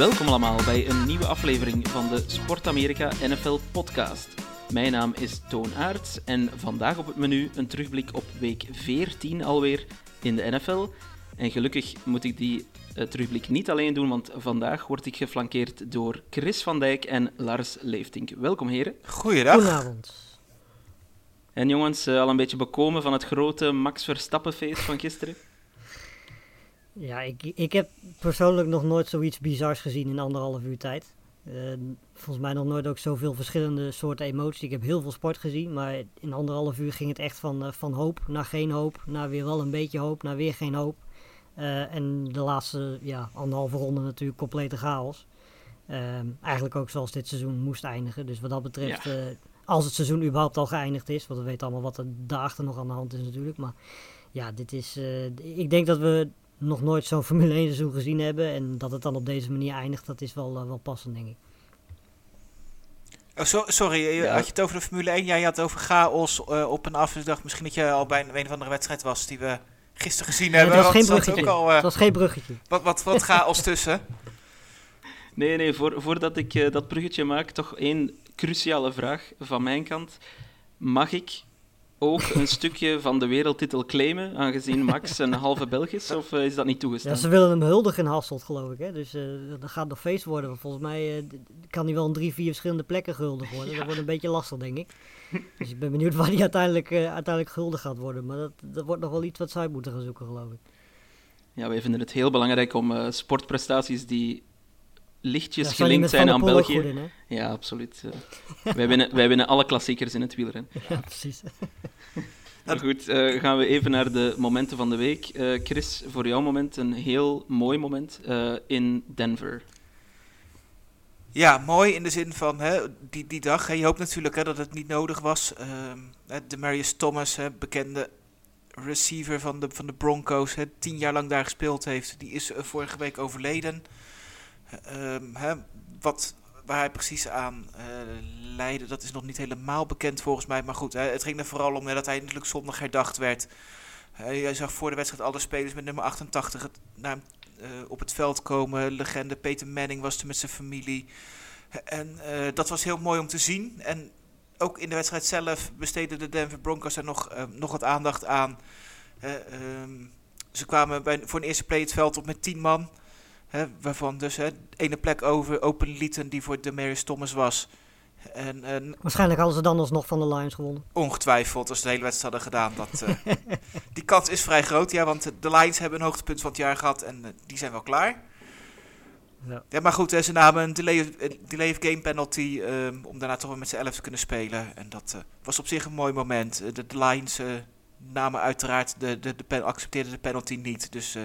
Welkom allemaal bij een nieuwe aflevering van de Sport Amerika NFL podcast. Mijn naam is Toon Aerts en vandaag op het menu een terugblik op week 14 alweer in de NFL. En gelukkig moet ik die eh, terugblik niet alleen doen, want vandaag word ik geflankeerd door Chris van Dijk en Lars Leeftink. Welkom heren. Goeiedag. Goedenavond. En jongens, eh, al een beetje bekomen van het grote Max Verstappen-feest van gisteren? Ja, ik, ik heb persoonlijk nog nooit zoiets bizars gezien in anderhalf uur tijd. Eh, volgens mij nog nooit ook zoveel verschillende soorten emoties. Ik heb heel veel sport gezien, maar in anderhalf uur ging het echt van, eh, van hoop naar geen hoop, naar weer wel een beetje hoop, naar weer geen hoop. Eh, en de laatste ja, anderhalve ronde natuurlijk complete chaos. Ehm, eigenlijk ook zoals dit seizoen moest eindigen. Dus wat dat betreft, Ja. als het seizoen überhaupt al geëindigd is, want we weten allemaal wat er daarachter nog aan de hand is natuurlijk. Maar ja, dit is, ik denk dat we nog nooit zo'n Formule 1 seizoen gezien hebben. En dat het dan op deze manier eindigt, dat is wel, eh, wel passend, denk ik. Oh, so- sorry, je- Ja. had je het over de Formule 1? Jij had het over chaos eh, op en af. Dus misschien dat je al bij een, een of andere wedstrijd was die we gisteren gezien hebben. het was geen bruggetje. ook al eh, Het was geen bruggetje. wat, wat, wat chaos tussen. Nee, nee, voor, voordat ik eh, dat bruggetje maak, toch één cruciale vraag van mijn kant. Mag ik ook een stukje van de wereldtitel claimen, aangezien Max een halve Belg is, of eh, is dat niet toegestaan? Ja, ze willen hem huldigen in Hasselt, geloof ik. Hè? Dus eh dat gaat nog feest worden. Volgens mij eh, kan hij wel in drie, vier verschillende plekken gehuldigd worden. Dat wordt een beetje lastig, denk ik. Dus ik ben benieuwd waar hij uiteindelijk, eh, uiteindelijk gehuldigd gaat worden. Maar dat, dat wordt nog wel iets wat zij moeten gaan zoeken, geloof ik. Ja, wij vinden het heel belangrijk om sportprestaties die lichtjes gelinkt zijn aan België. goed in, hè? Ja, absoluut. eh. wij, winnen, wij winnen alle klassiekers in het wielrennen. Ja, precies. Maar goed, eh, gaan we even naar de momenten van de week. Eh, Chris, voor jouw moment een heel mooi moment eh, in Denver. Ja, mooi in de zin van hè, die, die dag. Hè, je hoopt natuurlijk hè, dat het niet nodig was. Ehm hè, de Marius Thomas, hè, bekende receiver van de, van de Broncos, hè, tien jaar lang daar gespeeld heeft. Die is vorige week overleden. Ehm, hè, wat, waar hij precies aan eh leidde, dat is nog niet helemaal bekend volgens mij. Maar goed, hè, het ging er vooral om dat hij natuurlijk zondag herdacht werd. Hij zag voor de wedstrijd alle spelers met nummer 88 het, naar eh, op het veld komen. Legende Peter Manning was er met zijn familie. En eh, dat was heel mooi om te zien. En ook in de wedstrijd zelf besteden de Denver Broncos er nog, eh, nog wat aandacht aan. Ehm, ze kwamen bij, voor een eerste play het veld op met 10 man. Hè, waarvan dus hè, ene plek over open lieten die voor Demarius Thomas was. En eh, Waarschijnlijk hadden ze dan alsnog van de Lions gewonnen. ongetwijfeld, als ze de hele wedstrijd hadden gedaan, dat, eh, die kans is vrij groot. Ja, want de Lions hebben een hoogtepunt van het jaar gehad en eh, die zijn wel klaar. Ja. Ja, maar goed, hè, ze namen een delay, of- een delay of game penalty ehm, om daarna toch weer met z'n elf te kunnen spelen. En dat eh, was op zich een mooi moment. De, de Lions eh, namen uiteraard de, de, de pen, accepteerden de penalty niet. Dus eh,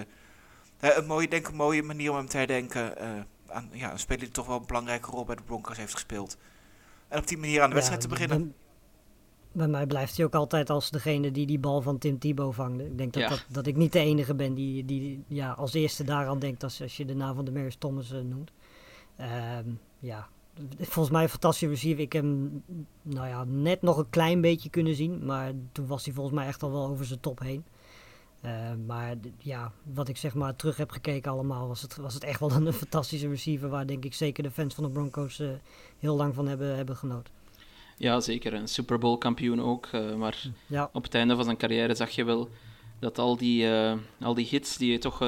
een mooie, denk een mooie manier om hem te herdenken. eh, aan ja, een speler die toch wel een belangrijke rol bij de Broncos heeft gespeeld. En op die manier aan de wedstrijd te beginnen. Bij, bij mij blijft hij ook altijd als degene die die bal van Tim Tebow vangde. Ik denk dat, Ja. dat, dat ik niet de enige ben die, die ja, als eerste daaraan denkt als, als je de naam van de Maris Thomas eh, noemt. Ehm, ja, volgens mij een fantastische receiver. Ik heb hem nou ja, net nog een klein beetje kunnen zien, maar toen was hij volgens mij echt al wel over zijn top heen. Eh, maar ja, wat ik zeg maar terug heb gekeken allemaal, was het, was het echt wel een, fantastische receiver waar denk ik zeker de fans van de Broncos eh, heel lang van hebben, hebben genoten. Ja, zeker. Een Super Bowl kampioen ook. eh, maar Ja, op het einde van zijn carrière zag je wel dat al die, al die hits die hij toch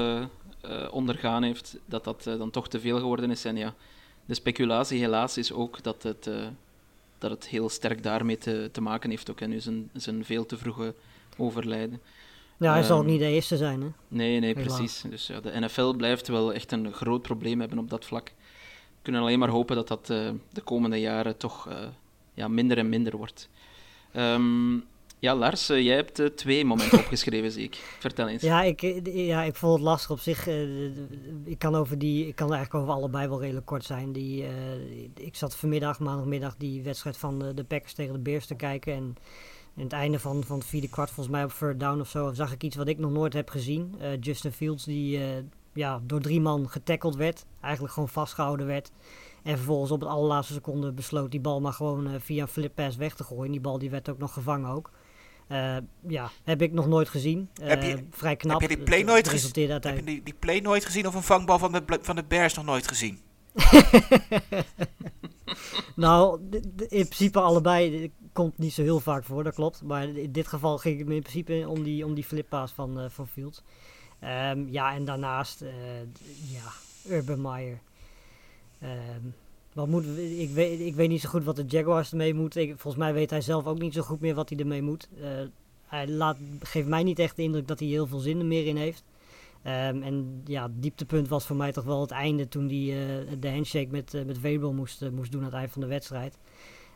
ondergaan heeft, dat dat dan toch te veel geworden is. En ja, de speculatie helaas is ook dat het, dat het heel sterk daarmee te, te maken heeft. Ook, en nu zijn, zijn veel te vroege overlijden. Ja hij zal ook Ehm, niet de eerste zijn. Hè? Nee, nee, Helaas. precies. Dus ja, de NFL blijft wel echt een groot probleem hebben op dat vlak. We kunnen alleen maar hopen dat dat eh, de komende jaren toch eh, ja, minder en minder wordt. Ehm, Ja, Lars, uh, jij hebt twee momenten opgeschreven, zie ik. Vertel eens. Ja, ik, ja, ik vond het lastig op zich. Ik, kan over die, ik kan eigenlijk over allebei wel redelijk kort zijn. Die, ik zat vanmiddag, maandagmiddag, die wedstrijd van de, de Packers tegen de Bears te kijken. En in het einde van, van het vierde kwart, volgens mij op third down of zo, zag ik iets wat ik nog nooit heb gezien. Justin Fields, die ja, door drie man getackeld werd. Eigenlijk gewoon vastgehouden werd. En vervolgens op het allerlaatste seconde besloot die bal maar gewoon via een flip pass weg te gooien. Die bal die werd ook nog gevangen ook. Ja, heb ik nog nooit gezien. Heb je, vrij knap. Heb je die play nooit gezien? Heb je die, die play nooit gezien of een vangbal van de, van de Bears nog nooit gezien? nou, in principe allebei komt niet zo heel vaak voor, dat klopt. Maar in dit geval ging het me in principe om die, om die flippaas van, uh, van Fields. Um, ja, en daarnaast, ja, Urban Meyer. Um, wat moet, ik, weet, ik weet niet zo goed wat de Jaguars ermee moeten. volgens mij weet hij zelf ook niet zo goed meer wat hij ermee moet. Uh, hij laat, geeft mij niet echt de indruk dat hij heel veel zin er meer in heeft. Um, en ja, het dieptepunt was voor mij toch wel het einde toen hij de handshake met, uh, met moest, moest doen aan het eind van de wedstrijd.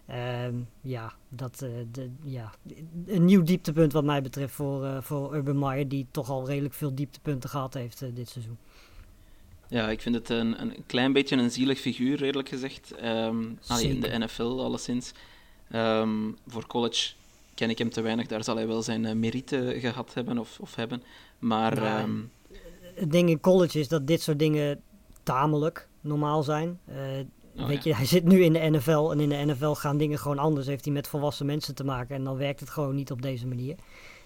Um, ja, dat, de, ja, een nieuw dieptepunt wat mij betreft voor, voor Urban Meyer, die toch al redelijk veel dieptepunten gehad heeft dit seizoen. Ja, ik vind het een, een klein beetje een zielig figuur, eerlijk gezegd. Um, allee, in de NFL, alleszins. Um, voor college ken ik hem te weinig. Daar zal hij wel zijn merite gehad hebben of, of hebben. Maar... Um... Het ding in college is dat dit soort dingen tamelijk normaal zijn. Oh, weet ja. je, hij zit nu in de NFL en in de NFL gaan dingen gewoon anders. Heeft hij met volwassen mensen te maken en dan werkt het gewoon niet op deze manier.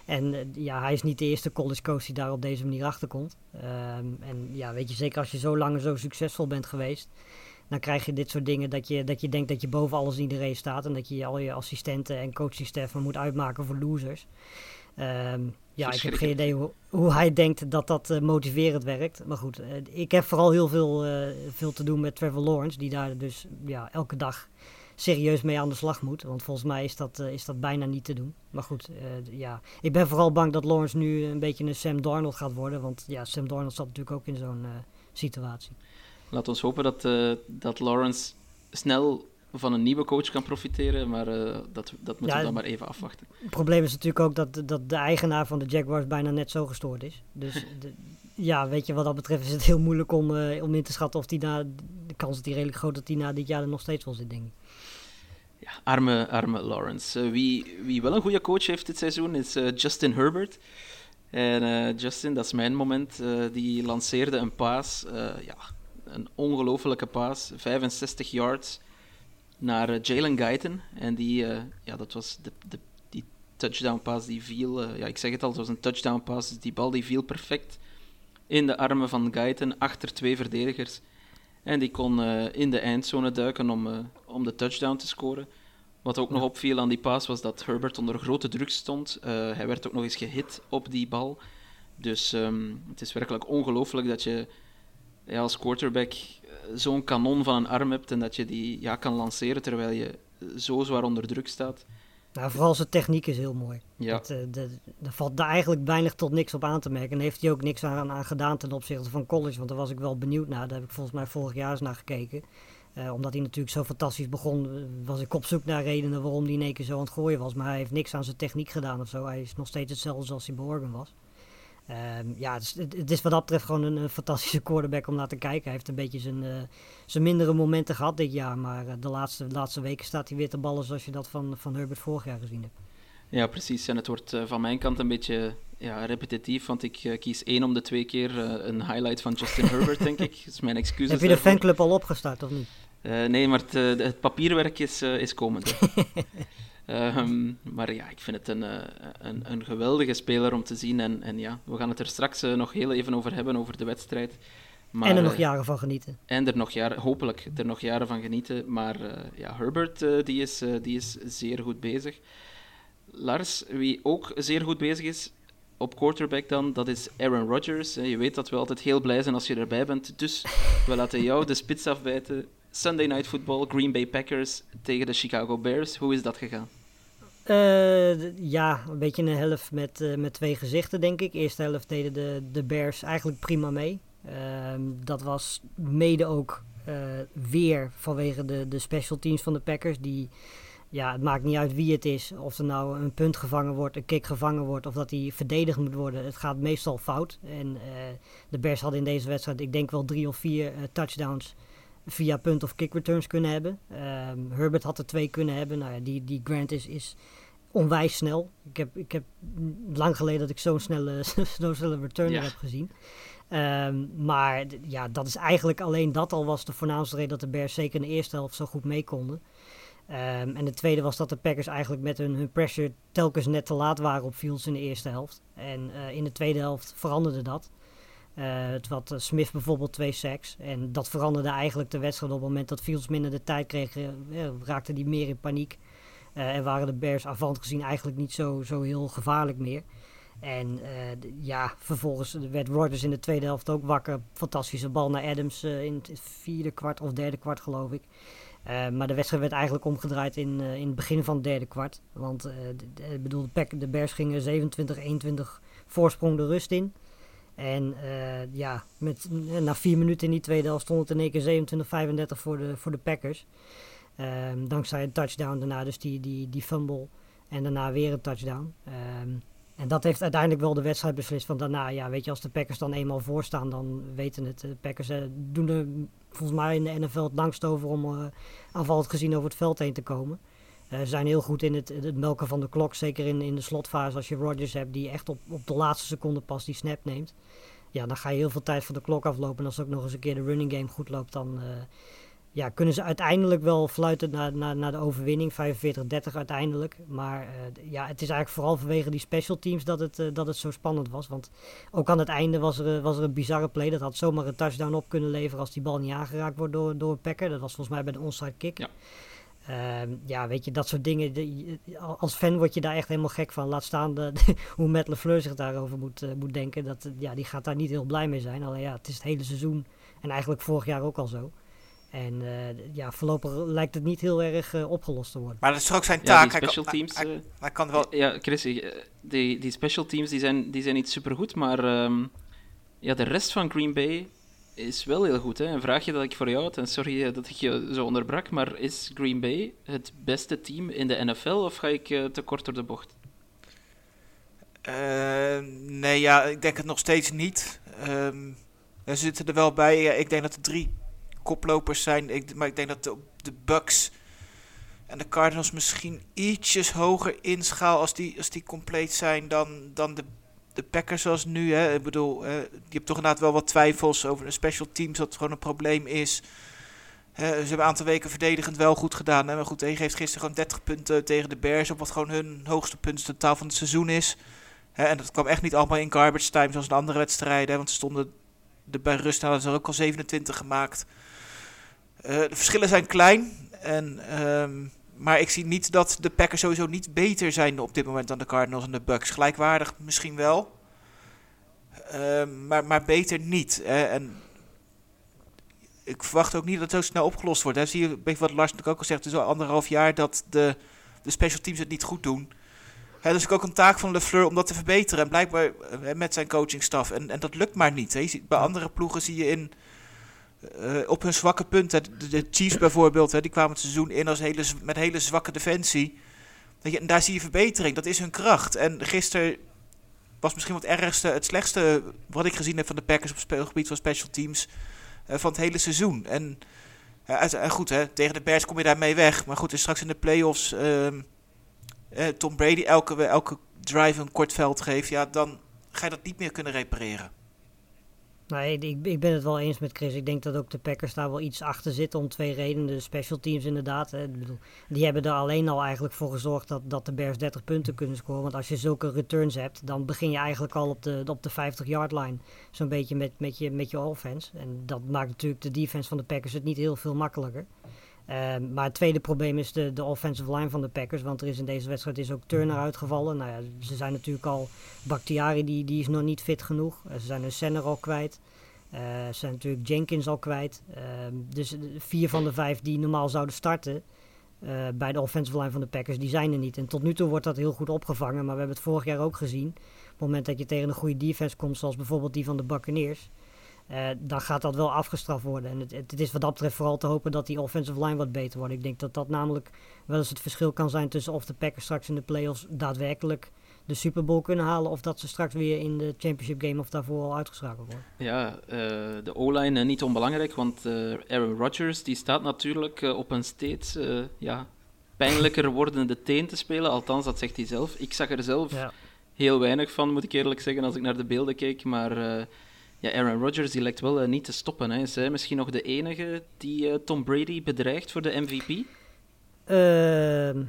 En uh, ja, hij is niet de eerste college coach die daar op deze manier achter komt. Um, en ja, weet je, zeker als je zo lang en zo succesvol bent geweest, dan krijg je dit soort dingen dat je, dat je denkt dat je boven alles en iedereen staat en dat je al je assistenten en coachingstaffen moet uitmaken voor losers. Um, ja, ik heb geen idee hoe, hoe hij denkt dat dat uh, motiverend werkt. Maar goed, uh, ik heb vooral heel veel, uh, veel te doen met Trevor Lawrence, die daar dus ja, elke dag serieus mee aan de slag moet. Want volgens mij is dat, is dat bijna niet te doen. Maar goed, ja. ik ben vooral bang dat Lawrence nu een beetje een Sam Darnold gaat worden. Want ja, Sam Darnold zat natuurlijk ook in zo'n situatie. Laat ons hopen dat, dat Lawrence snel van een nieuwe coach kan profiteren, maar dat, dat moeten ja, we dan maar even afwachten. Het probleem is natuurlijk ook dat, dat de eigenaar van de Jaguars bijna net zo gestoord is. Dus de, ja, weet je, wat dat betreft is het heel moeilijk om, om in te schatten of die na, de kans is die redelijk groot dat hij na dit jaar er nog steeds wel zit, denk ik. Ja, arme, arme Lawrence. Uh, wie, wie wel een goede coach heeft dit seizoen is Justin Herbert. En Justin, dat is mijn moment, die lanceerde een paas. ja, een ongelofelijke paas. 65 yards naar Jalen Guyton. En die, ja, dat was de, de, die touchdown pass die viel. ja, ik zeg het al, het was een touchdown pass. Dus die bal die viel perfect in de armen van Guyton achter twee verdedigers. En die kon in de eindzone duiken om, om de touchdown te scoren. Wat ook nog opviel aan die paas was dat Herbert onder grote druk stond. Uh, hij werd ook nog eens gehit op die bal. Dus um, het is werkelijk ongelooflijk dat je ja, als quarterback eh, zo'n kanon van een arm hebt en dat je die ja, kan lanceren terwijl je zo zwaar onder druk staat. Nou, vooral zijn techniek is heel mooi. Ja. Dat, uh, de, er valt daar eigenlijk weinig tot niks op aan te merken. En heeft hij ook niks aan, aan gedaan ten opzichte van college. Want daar was ik wel benieuwd naar. Daar heb ik volgens mij vorig jaar eens naar gekeken. Uh, omdat hij natuurlijk zo fantastisch begon, eh, was ik op zoek naar redenen waarom hij in één keer zo aan het gooien was. Maar hij heeft niks aan zijn techniek gedaan of zo. Hij is nog steeds hetzelfde zoals hij bij Oregon was. Um, ja, het is, het is, wat dat betreft gewoon een, een, fantastische quarterback om naar te kijken. Hij heeft een beetje zijn, uh, zijn mindere momenten gehad dit jaar. Maar de laatste, de laatste weken staat hij weer te ballen zoals je dat van, van Herbert vorig jaar gezien hebt. Ja, precies. En het wordt uh, van mijn kant een beetje ja, repetitief, want ik kies één om de twee keer een highlight van Justin Herbert, denk ik. Dat is mijn excuus. Heb je de fanclub al opgestart, of niet? Nee, maar het, het, papierwerk is, is komend. um, maar ja, ik vind het een, een, een, geweldige speler om te zien. En, en ja, we gaan het er straks nog heel even over hebben, over de wedstrijd. Maar, en er nog jaren van genieten. En er nog jaren, hopelijk er nog jaren van genieten. Maar ja, Herbert die is, die is zeer goed bezig. Lars, wie ook zeer goed bezig is, op quarterback dan, dat is Aaron Rodgers. Je weet dat we altijd heel blij zijn als je erbij bent. Dus we laten jou de spits afbijten. Sunday Night Football, Green Bay Packers tegen de Chicago Bears. Hoe is dat gegaan? Uh, ja, een beetje een helft met, uh, met twee gezichten, denk ik. Eerste helft deden de, de Bears eigenlijk prima mee. Uh, dat was mede ook uh, weer vanwege de, de special teams van de Packers, die ja, het maakt niet uit wie het is. Of er nou een punt gevangen wordt, een kick gevangen wordt of dat hij verdedigd moet worden. Het gaat meestal fout. En eh, de Bears hadden in deze wedstrijd, ik denk wel drie of vier eh, touchdowns via punt of kick returns kunnen hebben. Ehm, Herbert had er twee kunnen hebben. Nou ja, die, die Grant is, is onwijs snel. Ik heb, ik heb lang geleden dat ik zo'n snelle, zo'n snelle returner Ja. heb gezien. Ehm, maar ja, dat is eigenlijk alleen dat al was de voornaamste reden dat de Bears zeker in de eerste helft zo goed mee konden. Ehm, en de tweede was dat de Packers eigenlijk met hun, hun pressure telkens net te laat waren op Fields in de eerste helft. En eh, in de tweede helft veranderde dat. Eh, het had eh, Smith bijvoorbeeld twee sacks. En dat veranderde eigenlijk de wedstrijd op het moment dat Fields minder de tijd kreeg. eh, raakte die meer in paniek. En waren de Bears avant gezien eigenlijk niet zo, zo heel gevaarlijk meer. En ja, vervolgens werd Rodgers in de tweede helft ook wakker. Fantastische bal naar Adams in het vierde kwart of derde kwart geloof ik. Maar de wedstrijd werd eigenlijk omgedraaid in, in het begin van het derde kwart. Want ik bedoel, de, de Bears gingen 27-21 voorsprong de rust in. En eh, ja, met, na vier minuten in die tweede helft stond het in één keer 27-35 voor de, voor de Packers. Ehm, dankzij een touchdown daarna, dus die, die, die fumble. En daarna weer een touchdown. Ehm, en dat heeft uiteindelijk wel de wedstrijd beslist. Want daarna, ja, weet je, als de Packers dan eenmaal voorstaan, dan weten het. De Packers eh, doen er volgens mij in de NFL het langst over om eh aanvallend gezien over het veld heen te komen. Eh, Ze zijn heel goed in het, melken van de klok. Zeker in, in de slotfase als je Rodgers hebt die echt op, op de laatste seconde pas die snap neemt. Ja, dan ga je heel veel tijd van de klok aflopen. En als ook nog eens een keer de running game goed loopt, dan eh, ja, kunnen ze uiteindelijk wel fluiten naar, naar, naar de overwinning. 45-30 uiteindelijk. Maar eh, ja, het is eigenlijk vooral vanwege die special teams dat het, dat het zo spannend was. Want ook aan het einde was er, was er een bizarre play. Dat had zomaar een touchdown op kunnen leveren als die bal niet aangeraakt wordt door, door Packer. Dat was volgens mij bij de onside kick. Ja. Ehm, ja, weet je, dat soort dingen. de- als fan word je daar echt helemaal gek van. Laat staan de, hoe Matt LeFleur zich daarover moet, eh, moet denken. Dat, eh, ja, die gaat daar niet heel blij mee zijn. Alleen ja, het is het hele seizoen. En eigenlijk vorig jaar ook al zo. En eh, ja, voorlopig lijkt het niet heel erg opgelost te worden. Maar dat is ook zijn Ja, taak. kan- special teams... hij- eh, hij kan wel Ja, Chris, die, die special teams die zijn, die zijn niet supergoed, maar ehm, ja, de rest van Green Bay is wel heel goed. Hè? Een vraagje dat ik voor jou had, en sorry eh, dat ik je zo onderbrak, maar is Green Bay het beste team in de NFL of ga ik eh, te kort door de bocht? Eh, nee, ja, ik denk het nog steeds niet. Ehm ze zitten er wel bij. Ik denk dat er drie koplopers zijn. Ik, maar ik denk dat de, de Bucks en de Cardinals misschien ietsjes hoger inschaal als die, als die compleet zijn dan, dan de, de Packers zoals nu. Hè. Ik bedoel, eh, je hebt toch inderdaad wel wat twijfels over een special teams dat gewoon een probleem is. Ze hebben een aantal weken verdedigend wel goed gedaan. Hè. Maar goed, hij geeft gisteren gewoon 30 punten tegen de Bears op wat gewoon hun hoogste punt totaal van het seizoen is. En dat kwam echt niet allemaal in garbage time zoals in andere wedstrijden. Want ze stonden er bij rust hadden ze ook al 27 gemaakt. Eh, de verschillen zijn klein. En, ehm, maar ik zie niet dat de Packers sowieso niet beter zijn op dit moment dan de Cardinals en de Bucks. Gelijkwaardig misschien wel. Ehm, maar, maar beter niet. Hè. En ik verwacht ook niet dat het zo snel opgelost wordt. Hè. Zie je, een beetje wat Lars natuurlijk ook al zegt, het is al anderhalf jaar dat de, de special teams het niet goed doen. Hè, dus ook een taak van LeFleur om dat te verbeteren. En blijkbaar eh, met zijn coachingstaf. En, en dat lukt maar niet. Hè. Je ziet, bij andere ploegen zie je in, eh, op hun zwakke punten. De, de Chiefs bijvoorbeeld, hè, die kwamen het seizoen in als hele, met hele zwakke defensie. En daar zie je verbetering. Dat is hun kracht. En gisteren was misschien wat ergste, het slechtste wat ik gezien heb van de Packers op speelgebied van special teams eh, van het hele seizoen. En, eh, goed, hè, tegen de Bears kom je daarmee weg. Maar goed, dus straks in de playoffs ehm eh, Tom Brady elke, elke drive een kort veld geeft, ja, dan ga je dat niet meer kunnen repareren. Nee, ik, ik ben het wel eens met Chris. Ik denk dat ook de Packers daar wel iets achter zitten om twee redenen. De special teams inderdaad. Hè. Bedoel, die hebben er alleen al eigenlijk voor gezorgd dat, dat de Bears 30 punten kunnen scoren. Want als je zulke returns hebt, dan begin je eigenlijk al op de, op de 50-yard line. Zo'n beetje met, met, je, met je offense. En dat maakt natuurlijk de defense van de Packers het niet heel veel makkelijker. Ehm, maar het tweede probleem is de, de offensive line van de Packers. Want er is in deze wedstrijd is ook Turner uitgevallen. Nou ja, ze zijn natuurlijk al... Bakhtiari die, die is nog niet fit genoeg. Eh, ze zijn hun center al kwijt. Eh, ze zijn natuurlijk Jenkins al kwijt. Ehm, dus de vier van de vijf die normaal zouden starten... eh, bij de offensive line van de Packers, die zijn er niet. En tot nu toe wordt dat heel goed opgevangen. Maar we hebben het vorig jaar ook gezien. Op het moment dat je tegen een goede defense komt, zoals bijvoorbeeld die van de Buccaneers... eh, dan gaat dat wel afgestraft worden. En het, het is wat dat betreft vooral te hopen dat die offensive line wat beter wordt. Ik denk dat dat namelijk wel eens het verschil kan zijn tussen of de Packers straks in de playoffs daadwerkelijk de Super Bowl kunnen halen. Of dat ze straks weer in de championship game of daarvoor al uitgeschakeld worden. Ja, eh, de O-line niet onbelangrijk, want eh, Aaron Rodgers die staat natuurlijk eh, op een steeds eh, ja, pijnlijker wordende teen te spelen. Althans, dat zegt hij zelf. Ik zag er zelf Ja. heel weinig van, moet ik eerlijk zeggen, als ik naar de beelden keek. Maar eh, ja, Aaron Rodgers die lijkt wel eh, niet te stoppen. Hè. Is hij misschien nog de enige die eh, Tom Brady bedreigt voor de MVP? Ehm,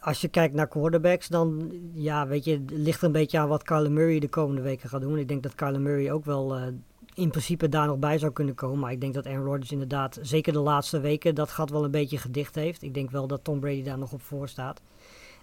als je kijkt naar quarterbacks, dan ja, weet je, het ligt er een beetje aan wat Kyler Murray de komende weken gaat doen. Ik denk dat Kyler Murray ook wel eh, in principe daar nog bij zou kunnen komen. Maar ik denk dat Aaron Rodgers inderdaad, zeker de laatste weken, dat gat wel een beetje gedicht heeft. Ik denk wel dat Tom Brady daar nog op voor staat.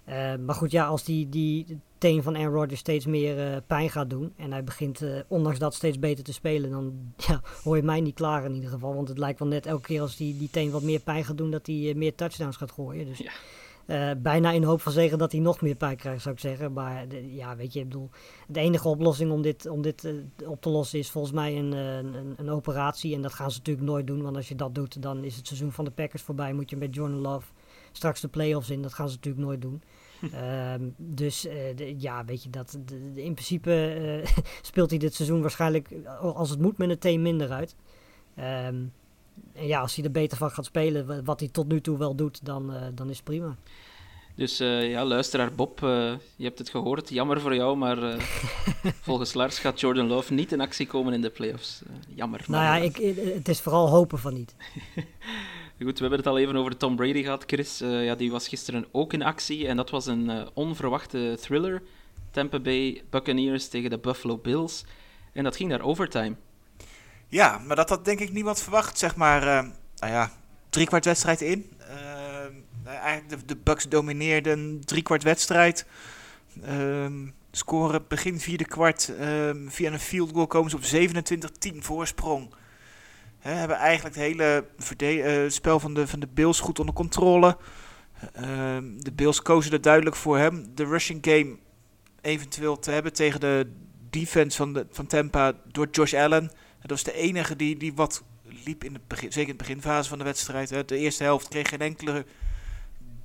Eh, maar goed, ja, als die, die teen van Aaron Rodgers steeds meer eh, pijn gaat doen en hij begint eh, ondanks dat steeds beter te spelen, dan ja, hoor je mij niet klaar in ieder geval. Want het lijkt wel net elke keer als die, die teen wat meer pijn gaat doen, dat hij eh, meer touchdowns gaat gooien. Dus Ja. bijna in hoop van zeggen dat hij nog meer pijn krijgt, zou ik zeggen. Maar de- ja, weet je, ik bedoel, de enige oplossing om dit, om dit op te lossen is volgens mij een, een, een operatie. En dat gaan ze natuurlijk nooit doen, want als je dat doet, dan is het seizoen van de Packers voorbij. Moet je met Jordan Love straks de playoffs in. Dat gaan ze natuurlijk nooit doen. Ehm, dus eh, de- ja, weet je, dat, de- de- in principe eh, speelt hij dit seizoen waarschijnlijk, eh, als het moet, met een team minder uit. Ehm, en ja, als hij er beter van gaat spelen, wa- wat hij tot nu toe wel doet, dan, eh, dan is het prima. Dus eh, ja, luisteraar Bob, eh, je hebt het gehoord. Jammer voor jou, maar eh, volgens Lars gaat Jordan Love niet in actie komen in de playoffs. Jammer. Nou ja, ik, het is vooral hopen van niet. Goed, we hebben het al even over Tom Brady gehad, Chris. Eh, ja, die was gisteren ook in actie en dat was een eh, onverwachte thriller. Tampa Bay Buccaneers tegen de Buffalo Bills. En dat ging naar overtime. Ja, maar dat had denk ik niemand verwacht, zeg maar. eh, nou ja, drie kwart wedstrijd in. Eigenlijk de, de Bucks domineerden drie kwart wedstrijd. Ehm, scoren begin vierde kwart ehm, via een field goal komen ze op 27-10 voorsprong. Hè, hebben eigenlijk het hele eh, spel van de, van de Bills goed onder controle. Ehm, de Bills kozen er duidelijk voor hem de rushing game eventueel te hebben tegen de defense van, de, van Tampa door Josh Allen. Dat was de enige die, die wat liep in het begin, zeker in de beginfase van de wedstrijd. De eerste helft kreeg geen enkele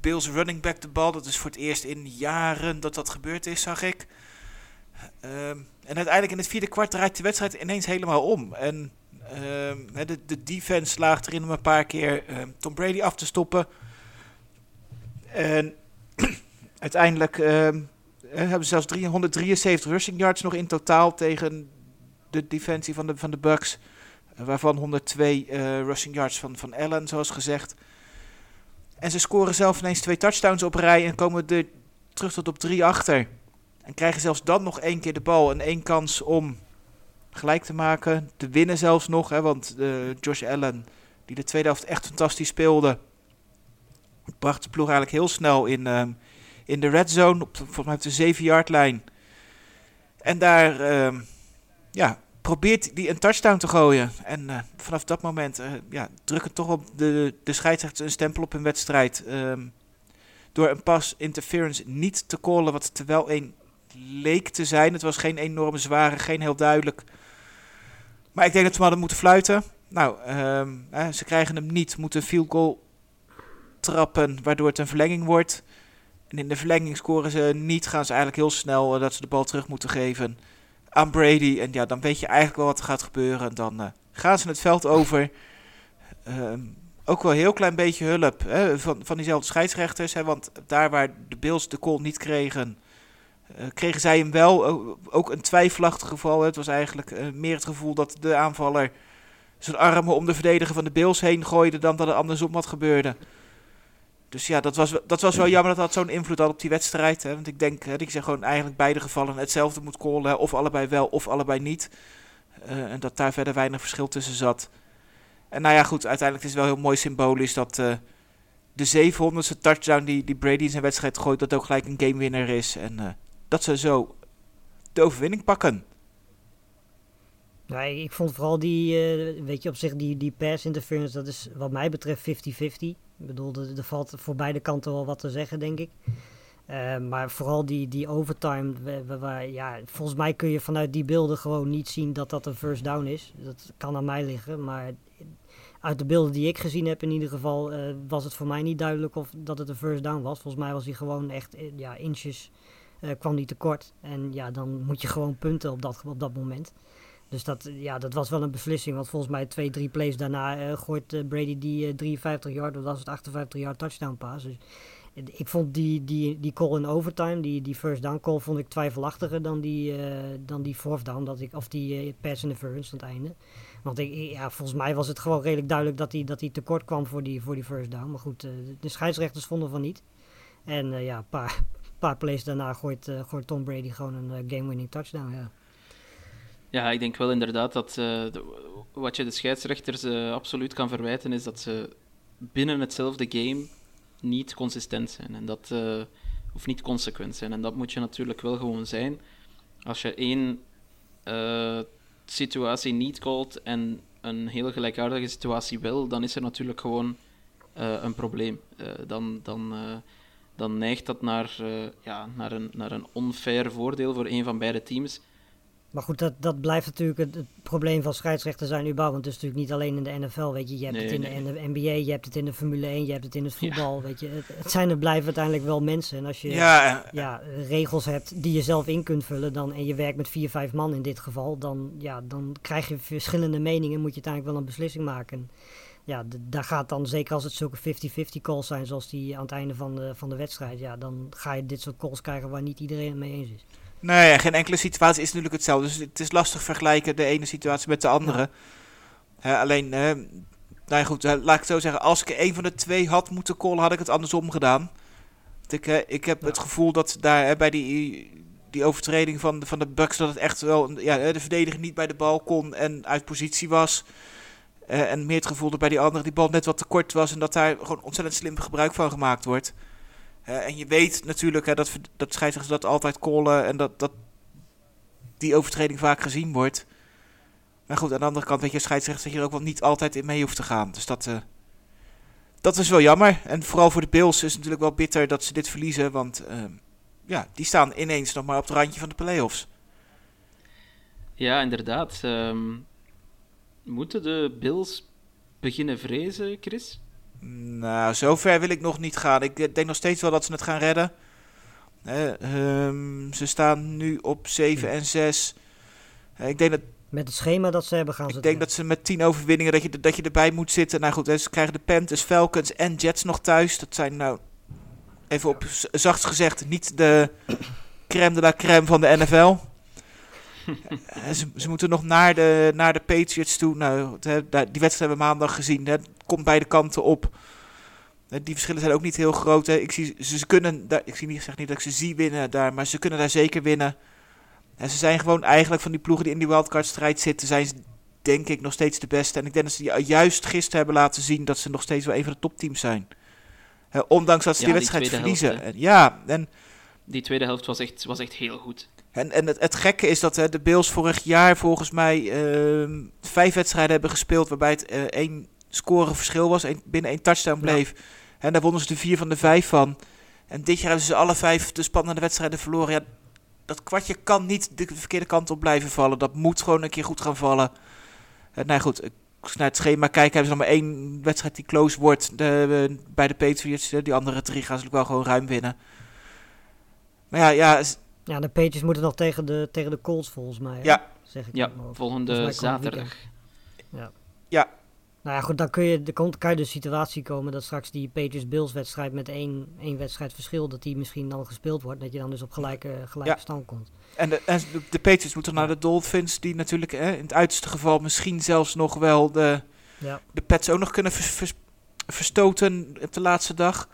Bills running back de bal. Dat is voor het eerst in jaren dat dat gebeurd is, zag ik. Ehm, en uiteindelijk in het vierde kwart draait de wedstrijd ineens helemaal om. En de, de defense slaagt erin om een paar keer ehm, Tom Brady af te stoppen. En uiteindelijk ehm, hebben ze zelfs 373 rushing yards nog in totaal tegen de defensie van de, van de Bucks. eh, waarvan 102 eh, rushing yards van, van Allen, zoals gezegd. En ze scoren zelf ineens twee touchdowns op rij en komen er terug tot op drie achter. En krijgen zelfs dan nog één keer de bal en één kans om gelijk te maken. Te winnen zelfs nog, hè, want eh, Josh Allen, die de tweede helft echt fantastisch speelde, bracht de ploeg eigenlijk heel snel in, ehm, in de red zone, op, volgens mij op de 7-yard lijn. En daar ehm, ja, probeert hij een touchdown te gooien. En eh, vanaf dat moment eh, ja, drukken toch op de, de scheidsrechters een stempel op hun wedstrijd. ehm, door een pas interference niet te callen, wat het er wel een leek te zijn. Het was geen enorme zware, geen heel duidelijk. Maar ik denk dat we hadden moeten fluiten. Nou, ehm, eh, ze krijgen hem niet, moeten field goal trappen, waardoor het een verlenging wordt. En in de verlenging scoren ze niet, gaan ze eigenlijk heel snel eh, dat ze de bal terug moeten geven aan Brady. En ja, dan weet je eigenlijk wel wat er gaat gebeuren. Dan eh, gaan ze het veld over. Ehm, ook wel een heel klein beetje hulp hè, van, van diezelfde scheidsrechters. Hè, want daar waar de Bills de call niet kregen, kregen zij hem wel. Ook een twijfelachtig geval. Het was eigenlijk eh, meer het gevoel dat de aanvaller zijn armen om de verdediger van de Bills heen gooide dan dat er andersom wat gebeurde. Dus ja, dat was, dat was wel jammer dat dat zo'n invloed had op die wedstrijd. Hè? Want ik denk dat ik zeg gewoon eigenlijk beide gevallen hetzelfde moet callen. Of allebei wel, of allebei niet. Eh, en dat daar verder weinig verschil tussen zat. En nou ja, goed, uiteindelijk is het wel heel mooi symbolisch dat eh, de 700ste touchdown die, die Brady in zijn wedstrijd gooit, dat ook gelijk een gamewinner is. En eh, dat ze zo de overwinning pakken. Ja, ik vond vooral die, eh, weet je, op zich die, die pass interference, dat is wat mij betreft 50-50. Ik bedoel, er, er valt voor beide kanten wel wat te zeggen, denk ik. Eh, maar vooral die, die overtime, ja, volgens mij kun je vanuit die beelden gewoon niet zien dat dat een first down is. Dat kan aan mij liggen, maar uit de beelden die ik gezien heb in ieder geval eh, was het voor mij niet duidelijk of dat het een first down was. Volgens mij was hij gewoon echt ja, inches kwam die tekort. En ja, dan moet je gewoon punten op dat, op dat moment. Dus dat, ja, dat was wel een beslissing. Want volgens mij twee, drie plays daarna eh, gooit eh, Brady die eh, 53 yard, of was het 58 yard touchdown pass. Dus eh, ik vond die, die, die call in overtime, die, die first down call, vond ik twijfelachtiger dan die, eh, dan die fourth down, dat ik, of die eh, pass interference aan het einde. Want ik, ja, volgens mij was het gewoon redelijk duidelijk dat hij dat tekort kwam voor die, voor die first down. Maar goed, eh, de scheidsrechters vonden van niet. En eh, ja, paar, paar plays daarna gooit, eh, gooit Tom Brady gewoon een eh, game-winning touchdown. Ja. Ja, ik denk wel inderdaad dat eh, wat je de scheidsrechters eh, absoluut kan verwijten is dat ze binnen hetzelfde game niet consistent zijn. En dat, of niet consequent zijn. En dat moet je natuurlijk wel gewoon zijn. Als je één situatie niet calt en een hele gelijkaardige situatie wel, dan is er natuurlijk gewoon een probleem. Dan, dan, dan neigt dat naar, eh, ja, naar, een, naar een onfair voordeel voor een van beide teams. Maar goed, dat, dat blijft natuurlijk het, het probleem van scheidsrechten zijn überhaupt. Want het is natuurlijk niet alleen in de NFL, weet je. Je hebt Nee, het in, nee. de, NBA, je hebt het in de Formule 1, je hebt het in het voetbal, weet je. Het, het zijn er blijven uiteindelijk wel mensen. En als je Ja, ja, regels hebt die je zelf in kunt vullen dan, en je werkt met vier, vijf man in dit geval, dan, ja, dan krijg je verschillende meningen, moet je uiteindelijk wel een beslissing maken. Ja, daar gaat dan, zeker als het zulke 50-50 calls zijn, zoals die aan het einde van de, van de wedstrijd, ja, dan ga je dit soort calls krijgen waar niet iedereen het mee eens is. Nee, ja, geen enkele situatie is natuurlijk hetzelfde. Dus het is lastig vergelijken de ene situatie met de andere. Alleen, nou ja, goed, laat ik het zo zeggen. Als ik een van de twee had moeten callen, had ik het andersom gedaan. Want Ik, ik heb het gevoel dat daar bij die, die overtreding van de, van de Bucks... dat het echt wel ja, de verdediger niet bij de bal kon en uit positie was. Eh, en meer het gevoel dat bij die andere die bal net wat te kort was... en dat daar gewoon ontzettend slim gebruik van gemaakt wordt. Eh, en je weet natuurlijk hè, dat, dat dat altijd callen en dat, dat die overtreding vaak gezien wordt. Maar goed, aan de andere kant weet je, scheidsrechter dat je ook wel niet altijd in mee hoeft te gaan. Dus dat, eh, dat is wel jammer. En vooral voor de Bills is het natuurlijk wel bitter dat ze dit verliezen. Want eh, ja, die staan ineens nog maar op het randje van de playoffs. Ja, inderdaad. Ehm, moeten de Bills beginnen vrezen, Chris? Nou, zover wil ik nog niet gaan. Ik eh, denk nog steeds wel dat ze het gaan redden. Eh, ehm, ze staan nu op 7 en 6. Eh, ik denk dat Met het schema dat ze hebben gaan ze Ik denk dat ze met 10 overwinningen dat je, dat je erbij moet zitten. Nou goed, ze krijgen de Panthers, Falcons en Jets nog thuis. Dat zijn nou, even op z- zachtst gezegd, niet de crème de la crème van de NFL. Eh, ze, ze moeten nog naar de, naar de Patriots toe. Nou, die wedstrijd hebben we maandag gezien. Het komt beide kanten op. Eh, Die verschillen zijn ook niet heel groot. Hè. Ik, zie, ze, ze kunnen, daar, ik zie niet, zeg niet dat ik ze zie winnen daar, maar ze kunnen daar zeker winnen. En ze zijn gewoon eigenlijk van die ploegen die in die wildcard strijd zitten, zijn ze denk ik nog steeds de beste. En ik denk dat ze ju- juist gisteren hebben laten zien dat ze nog steeds wel een van de topteams zijn. Ondanks dat ze Ja, die wedstrijd verliezen. helft, En ja, en, Die tweede helft was echt, was echt heel goed. En, en het, het gekke is dat hè, de Bills vorig jaar volgens mij ehm, vijf wedstrijden hebben gespeeld waarbij het eh, één score verschil was, één- binnen één touchdown Ja. bleef. En daar wonnen ze de vier van de vijf van. En dit jaar hebben ze alle vijf de spannende wedstrijden verloren. Ja, dat kwartje kan niet de verkeerde kant op blijven vallen. Dat moet gewoon een keer goed gaan vallen. Eh, nou goed, naar het schema kijk, hebben ze nog maar één wedstrijd die close wordt. De, bij de Patriots, die andere drie gaan ze wel gewoon ruim winnen. Maar ja, ja, Ja, de Patriots moeten nog tegen de, tegen de Colts volgens mij. hè? Ja. Zeg ik Ja, volgende zaterdag. weekend. ja, Nou ja, goed, dan kun je, dan komt- kan je de situatie komen dat straks die Patriots-Bills-wedstrijd met één, één wedstrijd verschil, dat die misschien dan gespeeld wordt. Dat je dan dus op gelijke, gelijke Ja. stand komt. En de, en de, de Patriots moeten naar de Dolphins, die natuurlijk hè, in het uiterste geval misschien zelfs nog wel de, Ja. de Pets ook nog kunnen vers- vers- verstoten op de laatste dag.